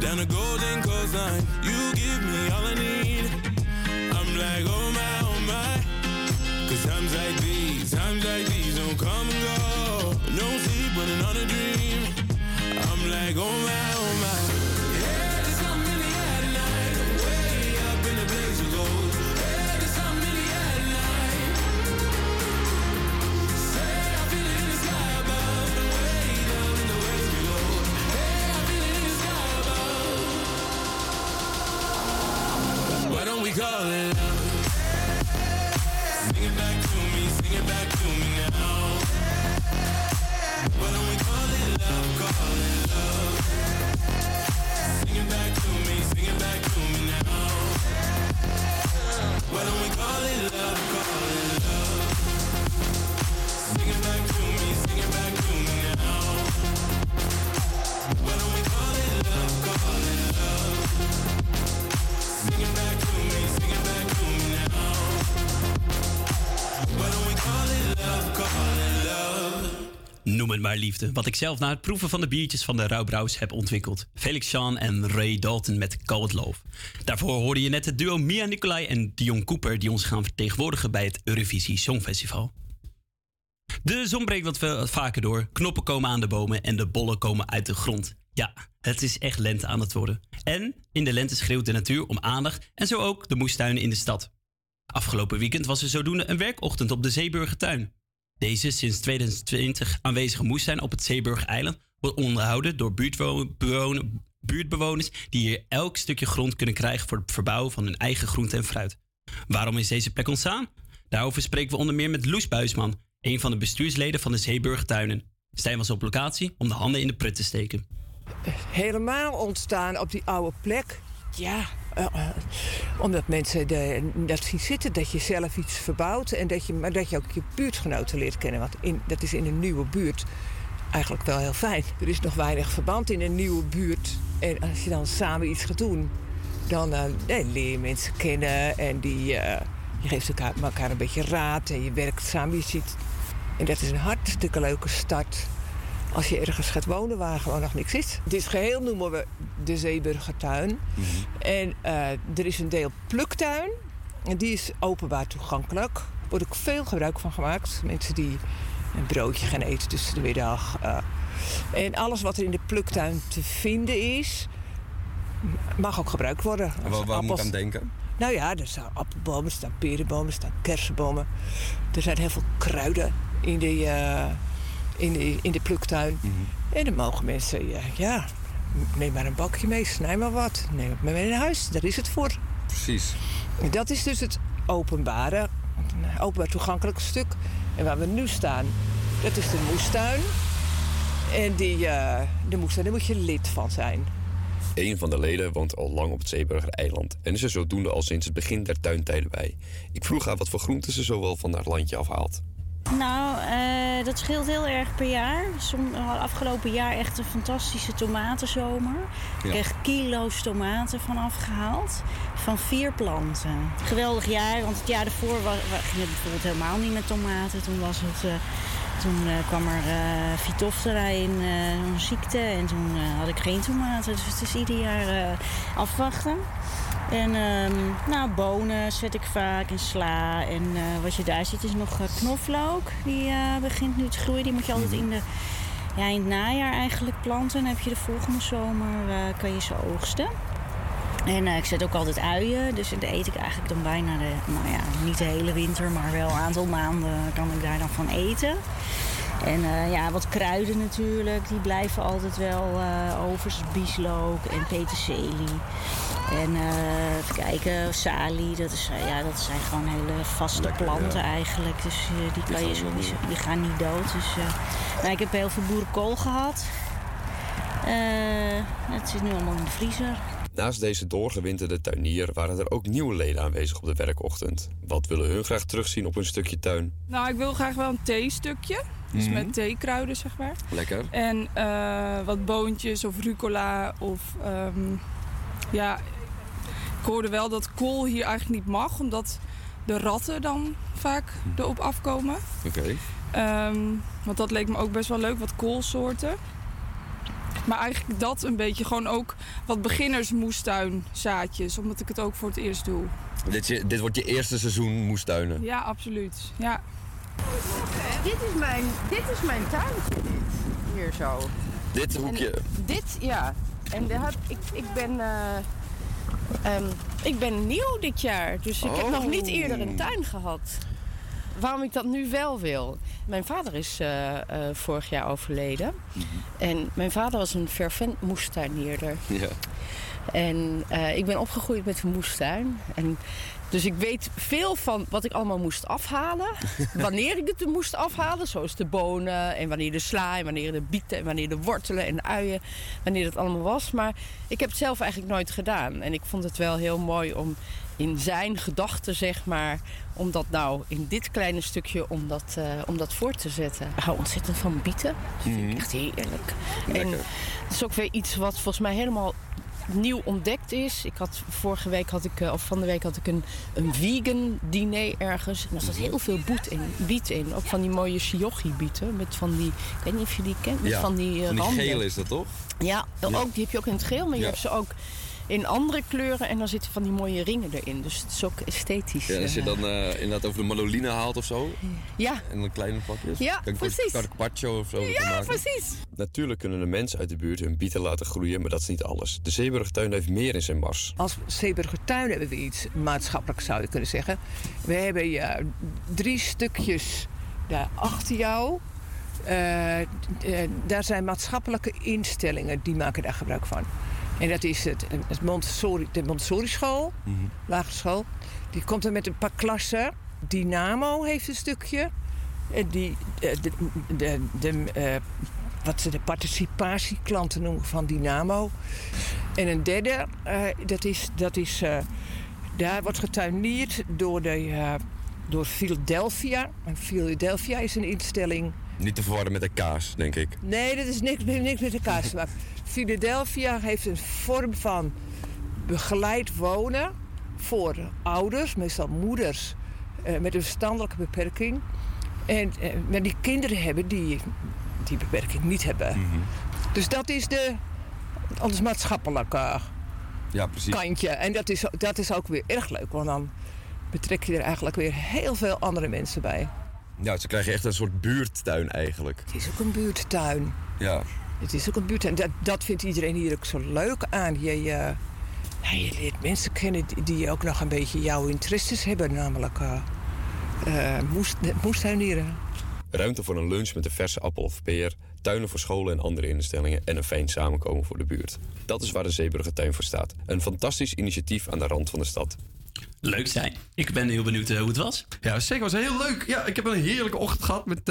down a golden coastline. You give me all I need. I'm like, oh my, oh my. Cause times like these, times like these don't come and go. No sleep, running on a dream. I'm like, oh my. Call it Maar liefde. Wat ik zelf na het proeven van de biertjes van de Rauwbrouws heb ontwikkeld. Felix Sean en Ray Dalton met It Love. Daarvoor hoorde je net het duo Mia Nicolai en Dion Cooper... die ons gaan vertegenwoordigen bij het Eurovisie Songfestival. De zon breekt wat ve- vaker door, knoppen komen aan de bomen... en de bollen komen uit de grond. Ja, het is echt lente aan het worden. En in de lente schreeuwt de natuur om aandacht... en zo ook de moestuinen in de stad. Afgelopen weekend was er zodoende een werkochtend op de Zeeburgertuin. Deze sinds 2020 aanwezige moestuin op het Zeeburg-eiland wordt onderhouden door buurtbewoners die hier elk stukje grond kunnen krijgen voor het verbouwen van hun eigen groente en fruit. Waarom is deze plek ontstaan? Daarover spreken we onder meer met Loes Buisman, een van de bestuursleden van de Zeeburgertuinen. Stijn was op locatie om de handen in de prut te steken. helemaal ontstaan op die oude plek. Ja, omdat mensen de, dat zien zitten, dat je zelf iets verbouwt. En dat je, maar dat je ook je buurtgenoten leert kennen. Want in, dat is in een nieuwe buurt eigenlijk wel heel fijn. Er is nog weinig verband in een nieuwe buurt. En als je dan samen iets gaat doen, dan eh, leer je mensen kennen. En die, eh, je geeft elkaar, elkaar een beetje raad. En je werkt samen. Je ziet, en dat is een hartstikke leuke start als je ergens gaat wonen waar gewoon nog niks is. Dit geheel noemen we de Zeeburgertuin. En eh, er is een deel pluktuin. En die is openbaar toegankelijk. Er wordt ook veel gebruik van gemaakt. Mensen die een broodje gaan eten tussen de middag. eh. en alles wat er in de pluktuin te vinden is, mag ook gebruikt worden. Waar, waar moet ik aan denken? nou ja, er staan appelbomen, er staan perenbomen, er staan kersenbomen. Er zijn heel veel kruiden in de, eh, in de, in de pluktuin. En dan mogen mensen, ja, ja, neem maar een bakje mee, snij maar wat. Neem het maar mee naar huis, daar is het voor. Precies. Dat is dus het openbare, openbaar toegankelijke stuk. En waar we nu staan, dat is de moestuin. En die, eh, de moestuin, daar moet je lid van zijn. Een van de leden woont al lang op het Zeeburger-eiland en is er zodoende al sinds het begin der tuintijden bij. Ik vroeg haar wat voor groenten ze zowel van haar landje afhaalt. Nou, eh, dat scheelt heel erg per jaar. Som, afgelopen jaar echt een fantastische tomatenzomer. Ik kreeg kilo's tomaten van afgehaald. Van vier planten. Geweldig jaar, want het jaar daarvoor ging het bijvoorbeeld helemaal niet met tomaten. Toen, was het, eh, toen eh, kwam er Phytophthora in, een ziekte. En toen had ik geen tomaten. Dus het is ieder jaar afwachten. En ehm, nou, bonen zet ik vaak en sla. En eh, wat je daar ziet is nog eh, knoflook. Die eh, begint nu te groeien. Die moet je altijd in, de, ja, in het najaar eigenlijk planten. Dan heb je de volgende zomer kan je ze oogsten. En ik zet ook altijd uien. Dus dat eet ik eigenlijk dan bijna de, nou ja, niet de hele winter, maar wel een aantal maanden kan ik daar dan van eten. En ja, wat kruiden natuurlijk, die blijven altijd wel eh, over. Zoals bieslook en peterselie. En eh, even kijken, salie, dat, is, eh, ja, dat zijn gewoon hele vaste Lekker, planten ja. eigenlijk. Dus eh, die kan je sowieso, die gaan niet dood. Dus, eh, nou, ik heb heel veel boerenkool gehad. Eh, het zit nu allemaal in de vriezer. Naast deze doorgewinterde tuinier waren er ook nieuwe leden aanwezig op de werkochtend. Wat willen hun graag terugzien op hun stukje tuin? Nou, ik wil graag wel een theestukje. Dus Mhm. met theekruiden, zeg maar. Lekker. En eh, wat boontjes of rucola of... ehm, ja, ik hoorde wel dat kool hier eigenlijk niet mag. Omdat de ratten dan vaak erop afkomen. Oké. Ehm, want dat leek me ook best wel leuk, wat koolsoorten. Maar eigenlijk dat een beetje. Gewoon ook wat beginnersmoestuinzaadjes. Omdat ik het ook voor het eerst doe. Dit, je- dit wordt je eerste seizoen moestuinen. Ja, absoluut. Ja. Dit is mijn, dit is mijn tuintje, dit. Hier zo. Dit hoekje. En dit, ja. En daar heb, ik, ik ben... eh, ehm, ik ben nieuw dit jaar, dus ik heb nog niet Oh. eerder een tuin gehad. Waarom ik dat nu wel wil. Mijn vader is eh, eh, vorig jaar overleden. En mijn vader was een fervent moestuinierder. Ja. En eh, ik ben opgegroeid met een moestuin. En dus ik weet veel van wat ik allemaal moest afhalen. [laughs] wanneer ik het moest afhalen, zoals de bonen en wanneer de sla en wanneer de bieten en wanneer de wortelen en de uien, wanneer dat allemaal was. Maar ik heb het zelf eigenlijk nooit gedaan. En ik vond het wel heel mooi om in zijn gedachten, zeg maar, om dat nou in dit kleine stukje, om dat, eh, om dat voor te zetten. Ik hou ontzettend van bieten. Dat vind ik echt heerlijk. En het is ook weer iets wat volgens mij helemaal nieuw ontdekt is. Ik had, vorige week had ik, eh, of van de week had ik een, een vegan diner ergens. En daar zat heel veel boet in, biet in. Ook van die mooie shiogi bieten. Met van die, ik weet niet of je die kent, met van die, die randen. gele is dat toch? Ja, Ook, die heb je ook in het geel, maar je hebt ze ook in andere kleuren. En dan zitten van die mooie ringen erin. Dus het is ook esthetisch. Ja, als je eh. dan eh, inderdaad over de manoline haalt of zo. Ja. En dan kleine pakjes. Ja, dan precies. carpaccio of zo. Ja, maken. precies. Natuurlijk kunnen de mensen uit de buurt hun bieten laten groeien, maar dat is niet alles. De Zeeburgtuin heeft meer in zijn mars. Als Zeeburger Tuin hebben we iets maatschappelijk, zou je kunnen zeggen. We hebben ja, drie stukjes daar achter jou. Eh, daar zijn maatschappelijke instellingen die maken daar gebruik van. En dat is het, het Montessori, de Montessori school, lagere school. Die komt er met een paar klassen. Dynamo heeft een stukje. En die, eh, de, de, de, eh, wat ze de participatieklanten noemen van Dynamo. En een derde, eh, dat is, dat is daar wordt getuineerd door, de, door Philadelphia. En Philadelphia is een instelling Niet te verwarren met de kaas, denk ik. Nee, dat is niks, niks met te maken. Philadelphia heeft een vorm van begeleid wonen voor ouders, meestal moeders eh, met een verstandelijke beperking. En eh, maar die kinderen hebben die die beperking niet hebben. Dus dat is de, ons maatschappelijke Ja, precies. kantje. En dat is, dat is ook weer erg leuk, want dan betrek je er eigenlijk weer heel veel andere mensen bij. Ja, ze krijgen echt een soort buurttuin eigenlijk. Het is ook een buurttuin. Ja. Het is ook een buurt. En dat, dat vindt iedereen hier ook zo leuk aan. Je, je leert mensen kennen die, die ook nog een beetje jouw interesses hebben. Namelijk eh eh, moest, moestuinieren. Ruimte voor een lunch met een verse appel of peer, tuinen voor scholen en andere instellingen en een fijn samenkomen voor de buurt. Dat is waar de Zeeburger Tuin voor staat. Een fantastisch initiatief aan de rand van de stad. Leuk zijn. Ik ben heel benieuwd eh, hoe het was. Ja, zeker. was heel leuk. Ja, ik heb een heerlijke ochtend gehad met eh,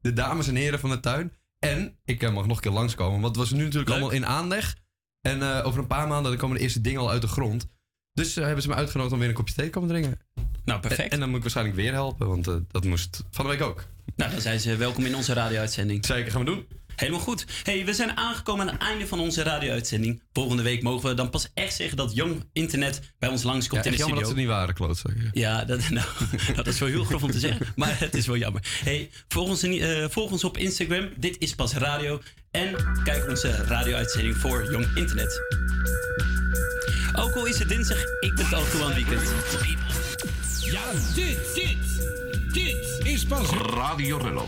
de dames en heren van de tuin. En ik eh, mag nog een keer langskomen, want het was nu natuurlijk allemaal in aanleg. En eh, over een paar maanden dan komen de eerste dingen al uit de grond. Dus eh, hebben ze me uitgenodigd om weer een kopje thee te komen drinken. Nou, perfect. En, en dan moet ik waarschijnlijk weer helpen, want dat moest van de week ook. Nou, dan zijn ze welkom in onze radio-uitzending. Zeker, gaan we doen. Helemaal goed. Hey, we zijn aangekomen aan het einde van onze radio-uitzending. Volgende week mogen we dan pas echt zeggen dat Jong Internet bij ons langskomt Ja, in de jammer dat studio. ze niet waren, klootzakken. Ja, dat, [laughs] nou, dat is wel heel grof om te zeggen. Maar het is wel jammer. Hey, volg, ons, eh, volg ons op Instagram. Dit is pas radio. En kijk onze radio-uitzending voor Jong Internet. Ook al is het dinsdag, ik ben het al toe aan het weekend. Ja, dit, dit, dit is pas Radio Reloj.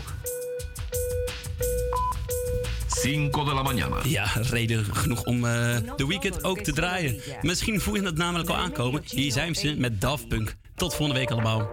5 de la mañana. Ja, reden genoeg om eh, de weekend ook te draaien. Misschien voel je het namelijk al aankomen. Hier zijn ze met Daft Punk. Tot volgende week allemaal.